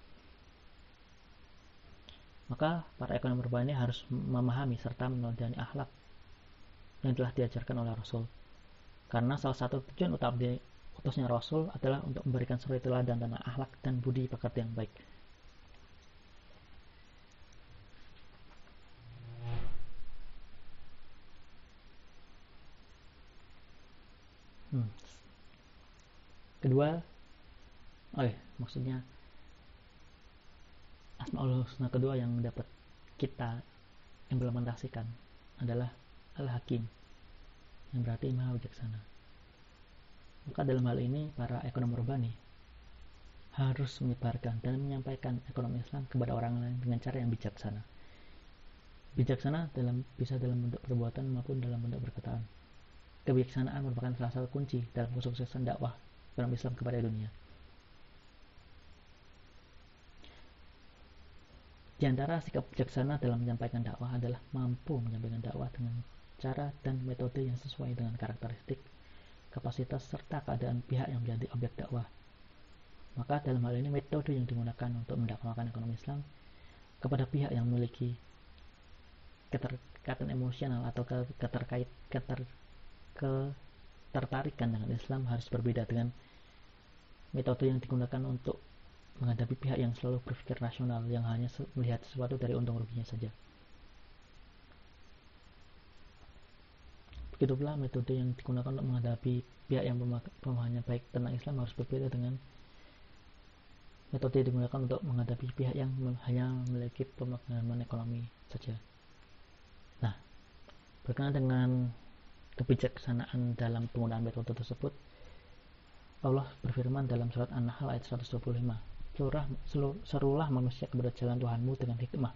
Maka para ekonom urbani harus memahami serta meneladani akhlak yang telah diajarkan oleh Rasul. Karena salah satu tujuan utama utusnya Rasul adalah untuk memberikan suri teladan tentang akhlak dan budi pekerti yang baik. Kedua, oh ya, maksudnya Asmaul Husna kedua yang dapat kita implementasikan adalah Al-Hakim yang berarti maha bijaksana. Maka dalam hal ini para ekonom urbani harus menyebarkan dan menyampaikan ekonomi Islam kepada orang lain dengan cara yang bijaksana. Bijaksana dalam bisa dalam bentuk perbuatan maupun dalam bentuk perkataan. Kebijaksanaan merupakan salah satu kunci dalam kesuksesan dakwah ekonomi Islam kepada dunia. Di antara sikap bijaksana dalam menyampaikan dakwah adalah mampu menyampaikan dakwah dengan cara dan metode yang sesuai dengan karakteristik, kapasitas, serta keadaan pihak yang menjadi objek dakwah. Maka dalam hal ini metode yang digunakan untuk mendakwakan ekonomi Islam kepada pihak yang memiliki keterkaitan emosional atau keterkait keter, ketertarikan dengan Islam harus berbeda dengan metode yang digunakan untuk menghadapi pihak yang selalu berpikir rasional yang hanya melihat sesuatu dari untung ruginya saja. Begitu pula metode yang digunakan untuk menghadapi pihak yang pemahamannya baik tentang Islam harus berbeda dengan metode yang digunakan untuk menghadapi pihak yang hanya memiliki pemahaman ekonomi saja. Nah, berkenaan dengan kebijaksanaan dalam penggunaan metode tersebut, Allah berfirman dalam surat An-Nahl ayat 125, Seluruh, serulah manusia kepada jalan Tuhanmu dengan hikmah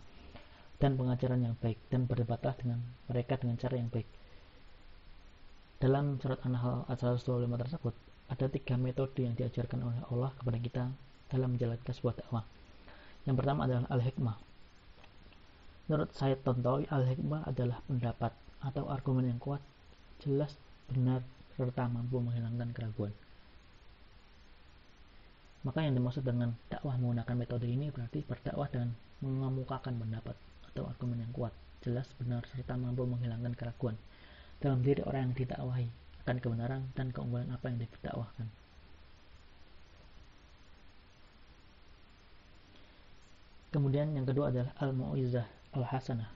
dan pengajaran yang baik dan berdebatlah dengan mereka dengan cara yang baik dalam surat An-Nahl ayat 125 tersebut, ada tiga metode yang diajarkan oleh Allah kepada kita dalam menjalankan sebuah dakwah. Yang pertama adalah al-hikmah. Menurut saya Tontowi, al-hikmah adalah pendapat atau argumen yang kuat, jelas, benar, serta mampu menghilangkan keraguan. Maka yang dimaksud dengan dakwah menggunakan metode ini berarti berdakwah dengan mengemukakan pendapat atau argumen yang kuat, jelas, benar, serta mampu menghilangkan keraguan dalam diri orang yang didakwahi akan kebenaran dan keunggulan apa yang didakwahkan. Kemudian yang kedua adalah al-mu'izah al-hasanah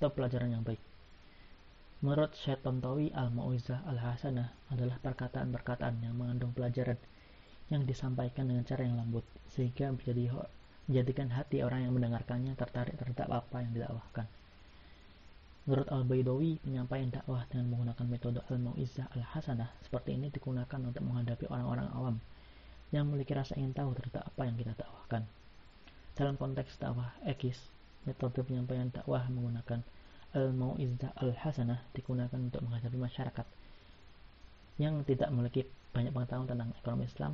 atau pelajaran yang baik. Menurut Syed Tontowi, al-mu'izah al-hasanah adalah perkataan-perkataan yang mengandung pelajaran yang disampaikan dengan cara yang lembut sehingga menjadi menjadikan hati orang yang mendengarkannya tertarik terhadap apa yang didakwahkan. Menurut Al-Baidawi, penyampaian dakwah dengan menggunakan metode Al-Mau'izah Al-Hasanah seperti ini digunakan untuk menghadapi orang-orang awam yang memiliki rasa ingin tahu terhadap apa yang kita dakwahkan. Dalam konteks dakwah ekis, metode penyampaian dakwah menggunakan Al-Mau'izah Al-Hasanah digunakan untuk menghadapi masyarakat yang tidak memiliki banyak pengetahuan tentang ekonomi Islam,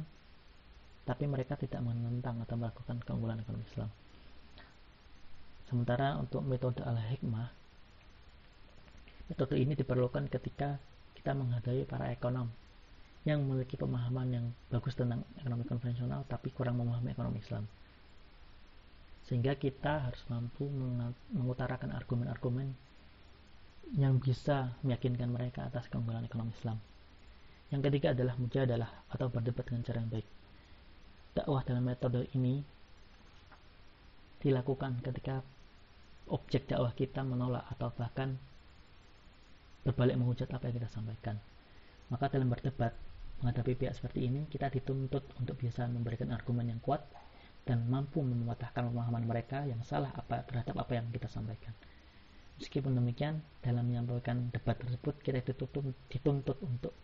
tapi mereka tidak menentang atau melakukan keunggulan ekonomi Islam. Sementara untuk metode al-hikmah Metode ini diperlukan ketika kita menghadapi para ekonom yang memiliki pemahaman yang bagus tentang ekonomi konvensional tapi kurang memahami ekonomi Islam. Sehingga kita harus mampu mengutarakan argumen-argumen yang bisa meyakinkan mereka atas keunggulan ekonomi Islam. Yang ketiga adalah mujadalah atau berdebat dengan cara yang baik. Dakwah dalam metode ini dilakukan ketika objek dakwah kita menolak atau bahkan berbalik menghujat apa yang kita sampaikan. Maka dalam berdebat, menghadapi pihak seperti ini, kita dituntut untuk bisa memberikan argumen yang kuat dan mampu mematahkan pemahaman mereka yang salah apa terhadap apa yang kita sampaikan. Meskipun demikian, dalam menyampaikan debat tersebut kita dituntut, dituntut untuk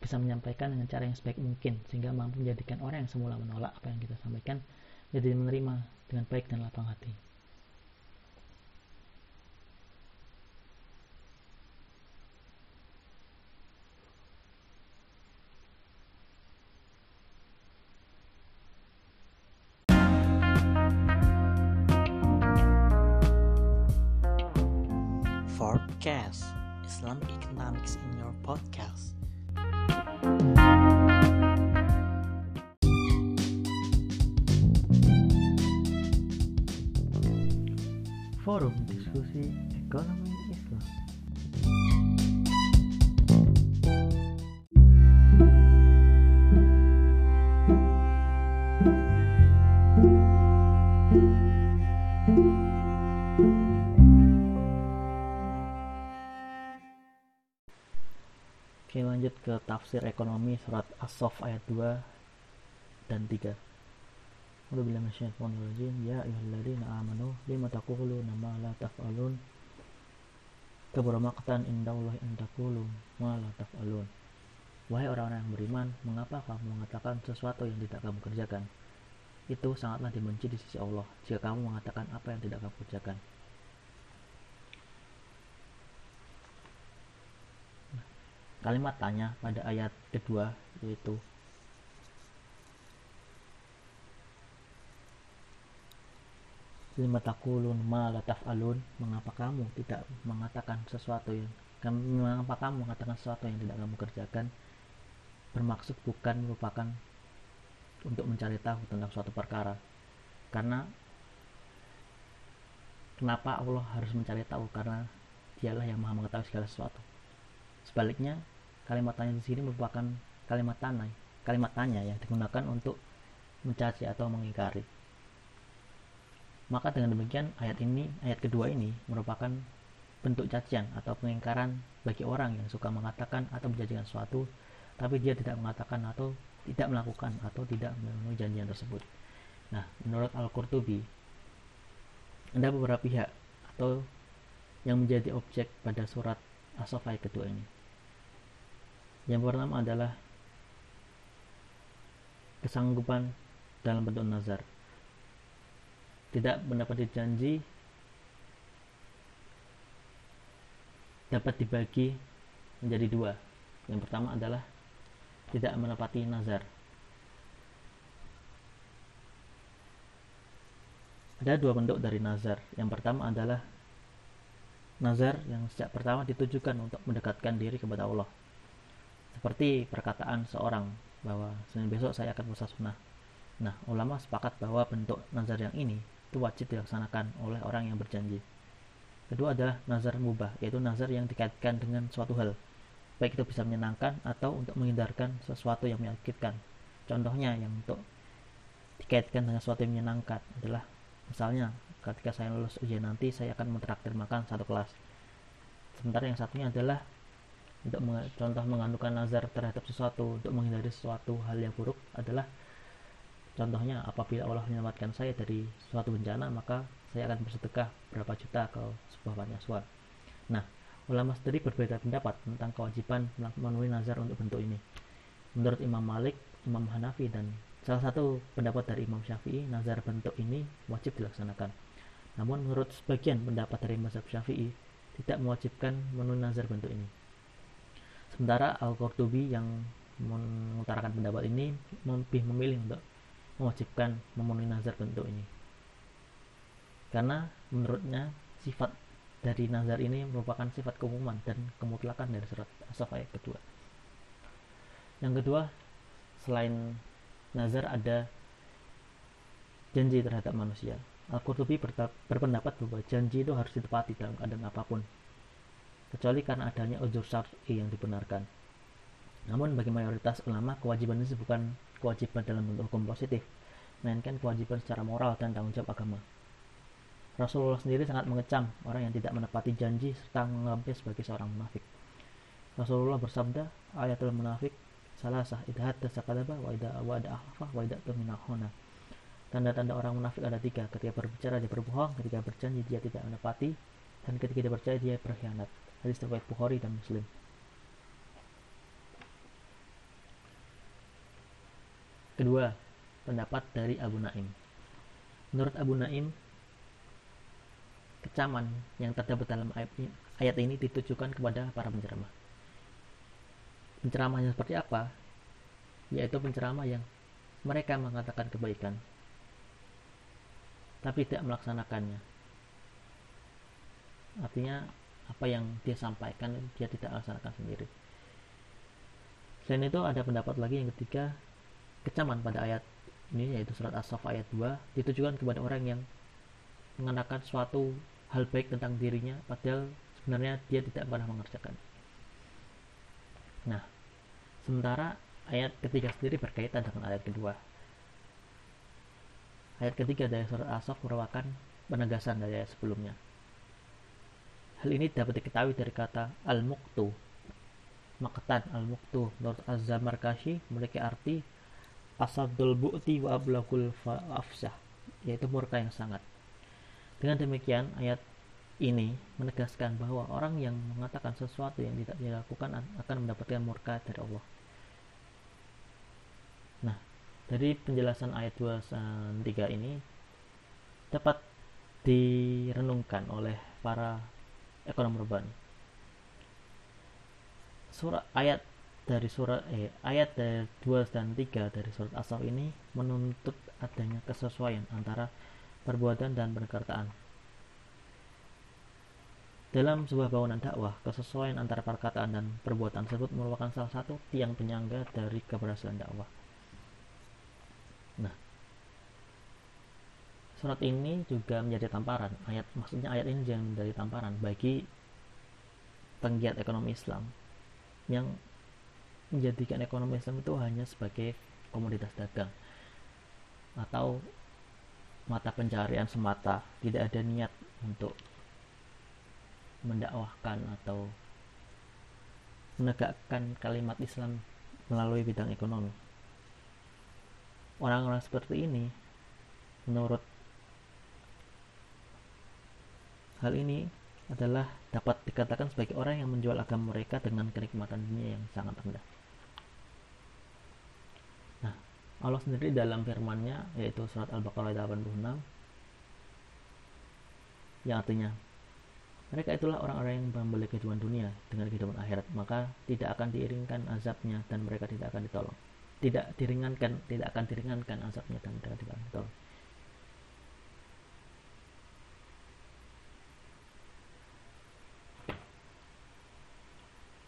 bisa menyampaikan dengan cara yang sebaik mungkin sehingga mampu menjadikan orang yang semula menolak apa yang kita sampaikan jadi menerima dengan baik dan lapang hati. Forum Diskusi Ekonomi Islam. Oke lanjut ke tafsir ekonomi surat As-Sof ayat 2 dan 3 A'udzu billahi minasyaitonir rajim. Ya ayyuhalladzina amanu lima taquluna ma la taf'alun. Kabura maqtan indallahi an taqulu ma la taf'alun. Wahai orang-orang yang beriman, mengapa kamu mengatakan sesuatu yang tidak kamu kerjakan? Itu sangatlah dibenci di sisi Allah jika kamu mengatakan apa yang tidak kamu kerjakan. Kalimat tanya pada ayat kedua yaitu lima takulun ma taf'alun. Mengapa kamu tidak mengatakan sesuatu yang mengapa kamu mengatakan sesuatu yang tidak kamu kerjakan? Bermaksud bukan merupakan untuk mencari tahu tentang suatu perkara. Karena kenapa Allah harus mencari tahu? Karena dialah yang maha mengetahui segala sesuatu. Sebaliknya kalimat tanya di sini merupakan kalimat tanya kalimat tanya yang digunakan untuk mencaci atau mengingkari maka dengan demikian ayat ini, ayat kedua ini merupakan bentuk cacian atau pengingkaran bagi orang yang suka mengatakan atau menjanjikan sesuatu tapi dia tidak mengatakan atau tidak melakukan atau tidak memenuhi janjian tersebut. Nah, menurut Al-Qurtubi ada beberapa pihak atau yang menjadi objek pada surat As-Saff kedua ini. Yang pertama adalah kesanggupan dalam bentuk nazar tidak mendapat janji dapat dibagi menjadi dua. Yang pertama adalah tidak menepati nazar. Ada dua bentuk dari nazar. Yang pertama adalah nazar yang sejak pertama ditujukan untuk mendekatkan diri kepada Allah. Seperti perkataan seorang bahwa Senin besok saya akan puasa sunnah. Nah, ulama sepakat bahwa bentuk nazar yang ini itu wajib dilaksanakan oleh orang yang berjanji. Kedua adalah nazar mubah, yaitu nazar yang dikaitkan dengan suatu hal, baik itu bisa menyenangkan atau untuk menghindarkan sesuatu yang menyakitkan. Contohnya yang untuk dikaitkan dengan sesuatu yang menyenangkan adalah misalnya ketika saya lulus ujian nanti saya akan mentraktir makan satu kelas. Sementara yang satunya adalah untuk contoh mengandungkan nazar terhadap sesuatu untuk menghindari sesuatu hal yang buruk adalah Contohnya, apabila Allah menyelamatkan saya dari suatu bencana, maka saya akan bersedekah berapa juta ke sebuah panti Nah, ulama sendiri berbeda pendapat tentang kewajiban memenuhi nazar untuk bentuk ini. Menurut Imam Malik, Imam Hanafi, dan salah satu pendapat dari Imam Syafi'i, nazar bentuk ini wajib dilaksanakan. Namun menurut sebagian pendapat dari mazhab Syafi'i, tidak mewajibkan memenuhi nazar bentuk ini. Sementara Al-Qurtubi yang mengutarakan pendapat ini lebih memilih untuk mewajibkan memenuhi nazar bentuk ini. Karena menurutnya sifat dari nazar ini merupakan sifat keumuman dan kemutlakan dari surat asaf ayat kedua. Yang kedua selain nazar ada janji terhadap manusia. Al-Qurtubi berpendapat bahwa janji itu harus ditepati dalam keadaan apa pun kecuali karena adanya ujur syar'i yang dibenarkan. Namun bagi mayoritas ulama kewajiban ini bukan kewajiban dalam bentuk hukum positif, melainkan kewajiban secara moral dan tanggung jawab agama. Rasulullah sendiri sangat mengecam orang yang tidak menepati janji serta menganggapnya sebagai seorang munafik. Rasulullah bersabda, ayatul munafik salasah idza hadatsa kadzaba wa akhlafa wa idza tumina khana tanda-tanda orang munafik ada tiga. Ketika berbicara dia berbohong. Ketika berjanji dia tidak menepati. Dan ketika dia percaya dia berkhianat. Hadis riwayat Bukhari dan Muslim kedua pendapat dari Abu Naim. Menurut Abu Naim kecaman yang terdapat dalam ayat ini ditujukan kepada para penceramah. Penceramahnya seperti apa? Yaitu penceramah yang mereka mengatakan kebaikan tapi tidak melaksanakannya. Artinya apa yang dia sampaikan dia tidak laksanakan sendiri. Selain itu ada pendapat lagi yang ketiga kecaman pada ayat ini yaitu surat as-saf ayat 2 ditujukan kepada orang yang mengatakan suatu hal baik tentang dirinya padahal sebenarnya dia tidak pernah mengerjakan Nah, sementara ayat ketiga sendiri berkaitan dengan ayat kedua. Ayat ketiga dari surat Asaf merupakan penegasan dari ayat sebelumnya. Hal ini dapat diketahui dari kata al-muqtu. Makatan al-muqtu menurut Az-Zamarkashi memiliki arti asadul bu'ti wa ablagul fa'afsah yaitu murka yang sangat. Dengan demikian ayat ini menegaskan bahwa orang yang mengatakan sesuatu yang tidak dilakukan akan mendapatkan murka dari Allah. Nah, dari penjelasan ayat 2 3 ini dapat direnungkan oleh para ekonom urban. Surat ayat dari surat eh, ayat dari 2 dan 3 dari surat Asaf ini menuntut adanya kesesuaian antara perbuatan dan perkataan dalam sebuah bangunan dakwah, kesesuaian antara perkataan dan perbuatan tersebut merupakan salah satu tiang penyangga dari keberhasilan dakwah. Nah, surat ini juga menjadi tamparan. Ayat maksudnya ayat ini jangan menjadi tamparan bagi penggiat ekonomi Islam yang menjadikan ekonomi Islam itu hanya sebagai komoditas dagang atau mata pencarian semata, tidak ada niat untuk mendakwahkan atau menegakkan kalimat Islam melalui bidang ekonomi. Orang-orang seperti ini, menurut hal ini adalah dapat dikatakan sebagai orang yang menjual agama mereka dengan kenikmatan dunia yang sangat rendah. Nah, Allah sendiri dalam firman-Nya yaitu surat Al-Baqarah 86 yang artinya mereka itulah orang-orang yang membeli kehidupan dunia dengan kehidupan akhirat, maka tidak akan diiringkan azabnya dan mereka tidak akan ditolong. Tidak diringankan, tidak akan diringankan azabnya dan mereka tidak akan ditolong.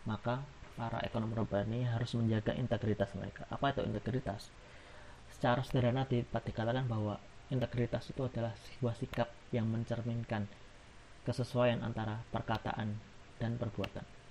Maka para ekonom urbani harus menjaga integritas mereka. Apa itu integritas? Secara sederhana dapat dikatakan bahwa integritas itu adalah sebuah sikap yang mencerminkan kesesuaian antara perkataan dan perbuatan.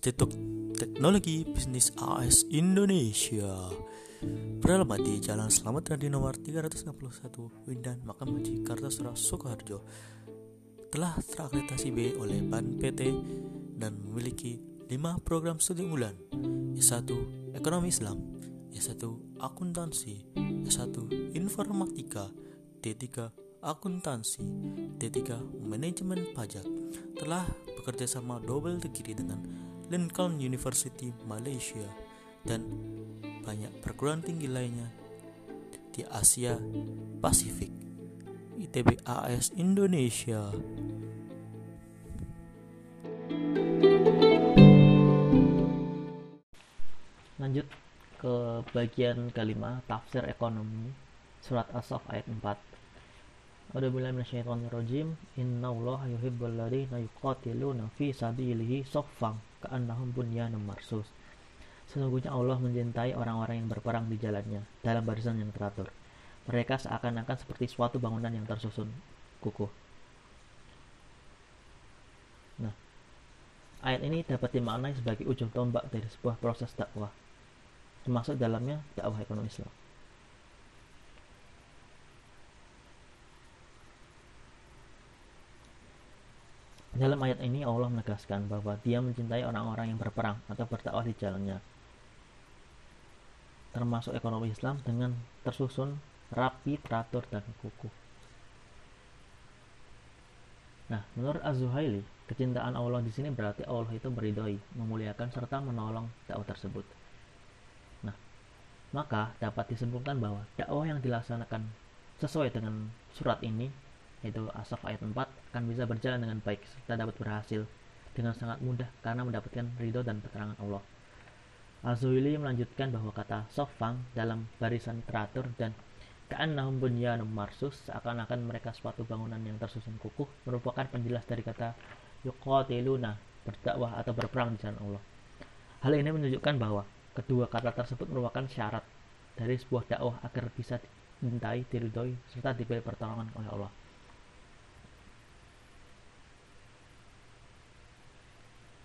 Institut Teknologi Bisnis AS Indonesia. Beralamat di Jalan Selamat Radi nomor 361 Windan Makamaji Kartasura Sukoharjo Telah terakreditasi B oleh BAN PT dan memiliki 5 program studi unggulan S1 Ekonomi Islam. S1 Akuntansi. S1 Informatika. D3 Akuntansi. D3 Manajemen Pajak. Telah bekerja sama double degree dengan Lincoln University Malaysia, dan banyak perguruan tinggi lainnya di Asia Pasifik. ITB AS Indonesia. Lanjut ke bagian kelima, tafsir ekonomi, surat As-Saff ayat 4. A'udzubillahi minasyaitonirrajim. Innallaha yuhibbul ladzina yuqatiluna fi sabilihi shaffan ka'annahum bunyanun marsus. Sesungguhnya Allah mencintai orang-orang yang berperang di jalannya dalam barisan yang teratur. mereka seakan-akan seperti suatu bangunan yang tersusun kukuh. Nah, ayat ini dapat dimaknai sebagai ujung tombak dari sebuah proses dakwah, termasuk dalamnya dakwah ekonomi Islam. Dalam ayat ini Allah menegaskan bahwa dia mencintai orang-orang yang berperang atau berdakwah di jalannya. Termasuk ekonomi Islam dengan tersusun, rapi, teratur, dan kukuh. Nah, menurut Az-Zuhaili, kecintaan Allah di sini berarti Allah itu meridhoi, memuliakan serta menolong dakwah tersebut. Nah, maka dapat disimpulkan bahwa dakwah yang dilaksanakan sesuai dengan surat ini yaitu Asaf ayat 4 akan bisa berjalan dengan baik serta dapat berhasil dengan sangat mudah karena mendapatkan ridho dan keterangan Allah. Azuili melanjutkan bahwa kata sofang dalam barisan teratur dan ka'annahum bunyanum marsus seakan-akan mereka suatu bangunan yang tersusun kukuh merupakan penjelas dari kata yuqatiluna berdakwah atau berperang di jalan Allah. Hal ini menunjukkan bahwa kedua kata tersebut merupakan syarat dari sebuah dakwah agar bisa dicintai, diridhoi, serta diberi pertolongan oleh Allah.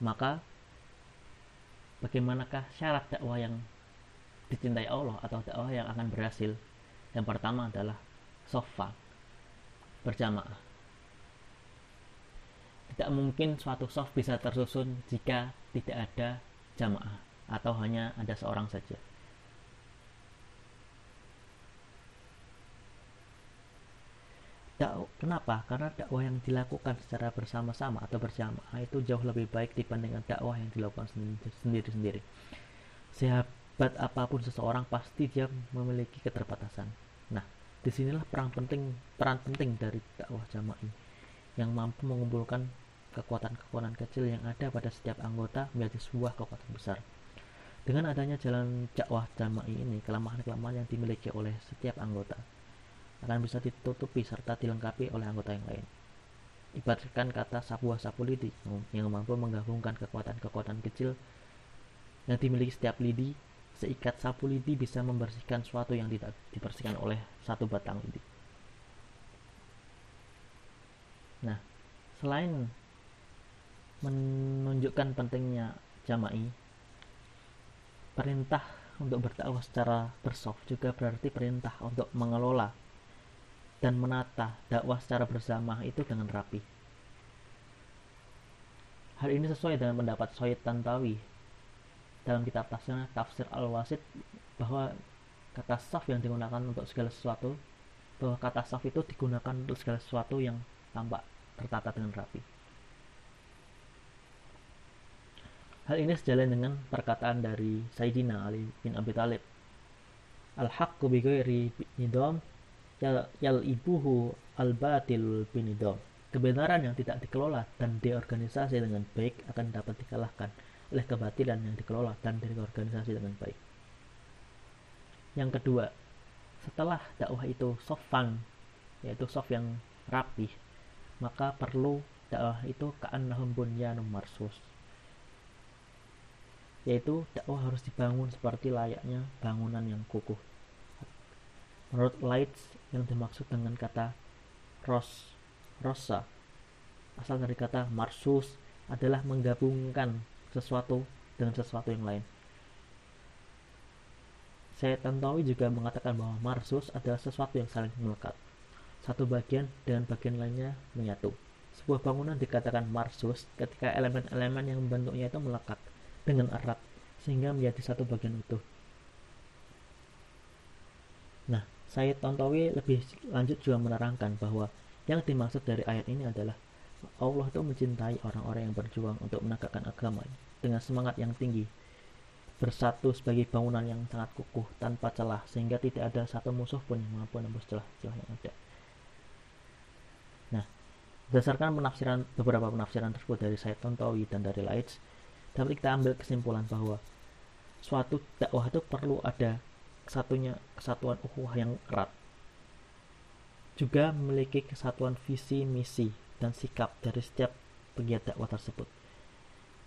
Maka bagaimanakah syarat dakwah yang dicintai Allah atau dakwah yang akan berhasil? Yang pertama adalah sofa berjamaah. Tidak mungkin suatu soft bisa tersusun jika tidak ada jamaah atau hanya ada seorang saja. Dak kenapa? Karena dakwah yang dilakukan secara bersama-sama atau berjamaah itu jauh lebih baik dibandingkan dakwah yang dilakukan sendiri-sendiri. Sehebat apa pun seseorang pasti dia memiliki keterbatasan. Nah, di sinilah peran penting peran penting dari dakwah jamaah yang mampu mengumpulkan kekuatan-kekuatan kecil yang ada pada setiap anggota menjadi sebuah kekuatan besar. Dengan adanya jalan dakwah jamaah ini, kelemahan-kelemahan yang dimiliki oleh setiap anggota akan bisa ditutupi serta dilengkapi oleh anggota yang lain. Ibaratkan kata sebuah sapu lidi yang mampu menggabungkan kekuatan-kekuatan kecil yang dimiliki setiap lidi, seikat sapu lidi bisa membersihkan suatu yang tidak dibersihkan oleh satu batang lidi. Nah, selain menunjukkan pentingnya jama'i, perintah untuk berdakwah secara bersoft juga berarti perintah untuk mengelola dan menata dakwah secara bersama itu dengan rapi. Hal ini sesuai dengan pendapat Sayyid Tantawi dalam kitab tafsirnya Tafsir Al-Wasid bahwa kata saf yang digunakan untuk segala sesuatu bahwa kata saf itu digunakan untuk segala sesuatu yang tampak tertata dengan rapi. Hal ini sejalan dengan perkataan dari Sayyidina Ali bin Abi Thalib. Al-haqqu bi ghairi nidam yal ibuhu al batil binidom. Kebenaran yang tidak dikelola dan diorganisasi dengan baik akan dapat dikalahkan oleh kebatilan yang dikelola dan diorganisasi dengan baik. Yang kedua, setelah dakwah itu sofan, yaitu soft yang rapi, maka perlu dakwah itu ka'annahum bunyanum marsus. Yaitu dakwah harus dibangun seperti layaknya bangunan yang kukuh Menurut Lights, yang dimaksud dengan kata ros, rosa, asal dari kata marsus adalah menggabungkan sesuatu dengan sesuatu yang lain. Saya Tantowi juga mengatakan bahwa marsus adalah sesuatu yang saling melekat. Satu bagian dengan bagian lainnya menyatu. Sebuah bangunan dikatakan marsus ketika elemen-elemen yang membentuknya itu melekat dengan erat sehingga menjadi satu bagian utuh. Nah, Said Tontowi lebih lanjut juga menerangkan bahwa yang dimaksud dari ayat ini adalah Allah itu mencintai orang-orang yang berjuang untuk menegakkan agama dengan semangat yang tinggi bersatu sebagai bangunan yang sangat kukuh tanpa celah sehingga tidak ada satu musuh pun yang mampu menembus celah-celah yang ada. Nah, berdasarkan penafsiran beberapa penafsiran tersebut dari Said Tontowi dan dari Lights, dapat kita ambil kesimpulan bahwa suatu dakwah itu perlu ada satunya kesatuan ukhuwah yang erat. Juga memiliki kesatuan visi, misi, dan sikap dari setiap pegiat dakwah tersebut.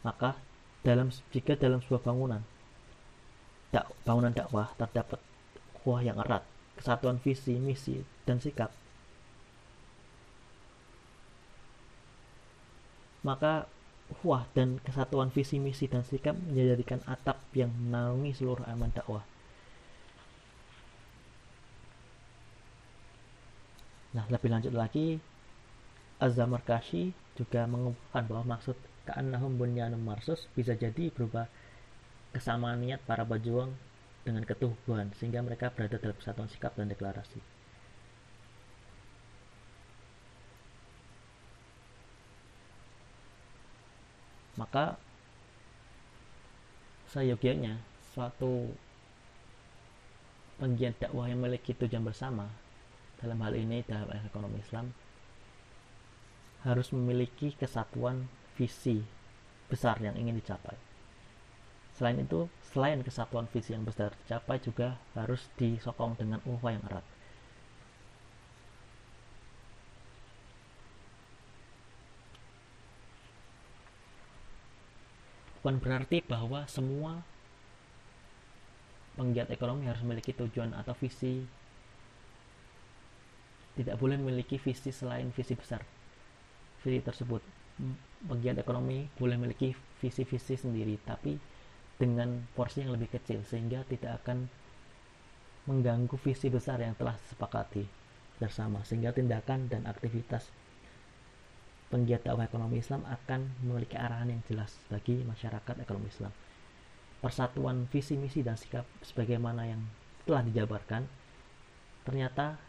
Maka dalam jika dalam sebuah bangunan dak, bangunan dakwah terdapat ukhuwah yang erat kesatuan visi, misi, dan sikap, maka wah dan kesatuan visi, misi, dan sikap menjadikan atap yang menaungi seluruh aman dakwah. Nah, lebih lanjut lagi, Azamar Kashi juga mengumpulkan bahwa maksud Ka'annahum bunyanum marsus bisa jadi berupa kesamaan niat para pejuang dengan ketubuhan sehingga mereka berada dalam kesatuan sikap dan deklarasi. Maka seyogianya suatu penggiat dakwah yang memiliki tujuan bersama dalam hal ini dalam ekonomi Islam harus memiliki kesatuan visi besar yang ingin dicapai. Selain itu, selain kesatuan visi yang besar dicapai juga harus disokong dengan ukhuwah yang erat. Bukan berarti bahwa semua penggiat ekonomi harus memiliki tujuan atau visi tidak boleh memiliki visi selain visi besar visi tersebut penggiat ekonomi boleh memiliki visi-visi sendiri tapi dengan porsi yang lebih kecil sehingga tidak akan mengganggu visi besar yang telah disepakati bersama sehingga tindakan dan aktivitas penggiat dakwah ekonomi Islam akan memiliki arahan yang jelas bagi masyarakat ekonomi Islam. Persatuan visi misi dan sikap sebagaimana yang telah dijabarkan ternyata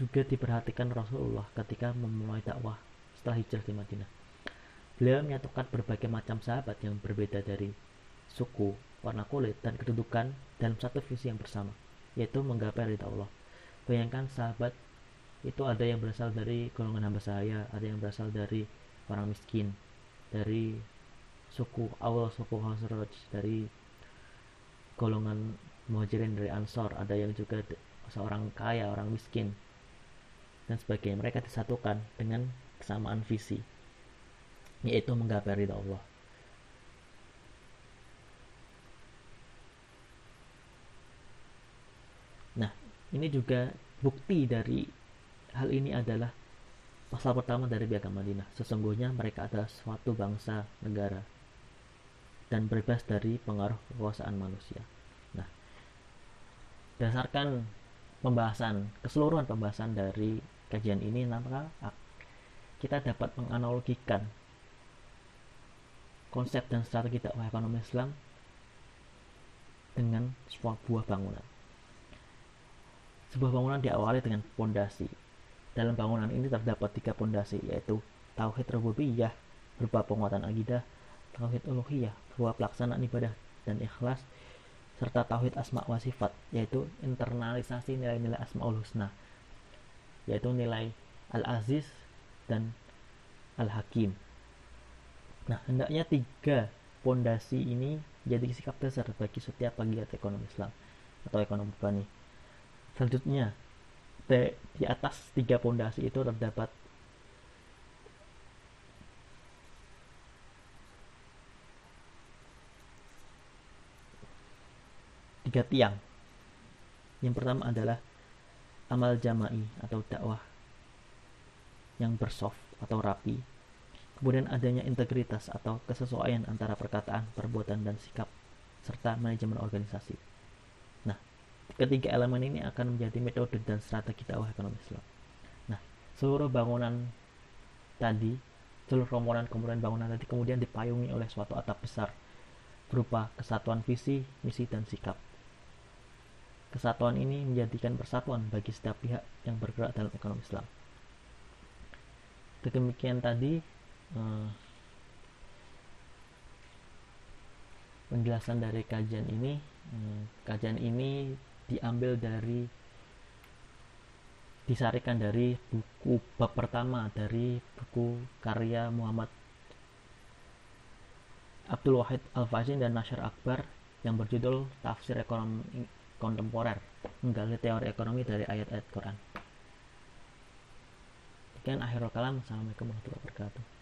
juga diperhatikan Rasulullah ketika memulai dakwah setelah hijrah di Madinah. Beliau menyatukan berbagai macam sahabat yang berbeda dari suku, warna kulit, dan kedudukan dalam satu visi yang bersama, yaitu menggapai ridha Allah. Bayangkan sahabat itu ada yang berasal dari golongan hamba saya, ada yang berasal dari orang miskin, dari suku awal suku Khazraj, dari golongan muhajirin dari Ansor, ada yang juga seorang kaya, orang miskin, dan sebagainya. Mereka disatukan dengan kesamaan visi, yaitu menggapai ridha Allah. Nah, ini juga bukti dari hal ini adalah pasal pertama dari piagam Madinah. Sesungguhnya mereka adalah suatu bangsa negara dan bebas dari pengaruh kekuasaan manusia. Nah, berdasarkan pembahasan keseluruhan pembahasan dari kajian ini, maka kita dapat menganalogikan konsep dan strategi dakwah ekonomi Islam dengan sebuah bangunan. Sebuah bangunan diawali dengan pondasi. Dalam bangunan ini terdapat tiga pondasi yaitu tauhid rububiyah berupa penguatan akidah, tauhid uluhiyah berupa pelaksanaan ibadah dan ikhlas, serta tauhid asma wa sifat yaitu internalisasi nilai-nilai asmaul husna yaitu nilai al-aziz dan al-hakim. Nah, hendaknya tiga pondasi ini jadi sikap dasar bagi setiap pegiat ekonomi Islam atau ekonomi bani selanjutnya di atas tiga pondasi itu terdapat tiga tiang yang pertama adalah amal jama'i atau dakwah yang bersoft atau rapi kemudian adanya integritas atau kesesuaian antara perkataan, perbuatan, dan sikap serta manajemen organisasi Ketiga elemen ini akan menjadi metode dan strategi dakwah ekonomi Islam. Nah, seluruh bangunan tadi, seluruh komponen-komponen bangunan tadi kemudian dipayungi oleh suatu atap besar berupa kesatuan visi, misi, dan sikap. Kesatuan ini menjadikan persatuan bagi setiap pihak yang bergerak dalam ekonomi Islam. Demikian tadi eh, penjelasan dari kajian ini. Eh, kajian ini diambil dari disarikan dari buku bab pertama dari buku karya Muhammad Abdul Wahid Al-Fazin dan Nasir Akbar yang berjudul Tafsir Ekonomi Kontemporer menggali teori ekonomi dari ayat-ayat Quran. Sekian akhirul kalam. Assalamualaikum warahmatullahi wabarakatuh.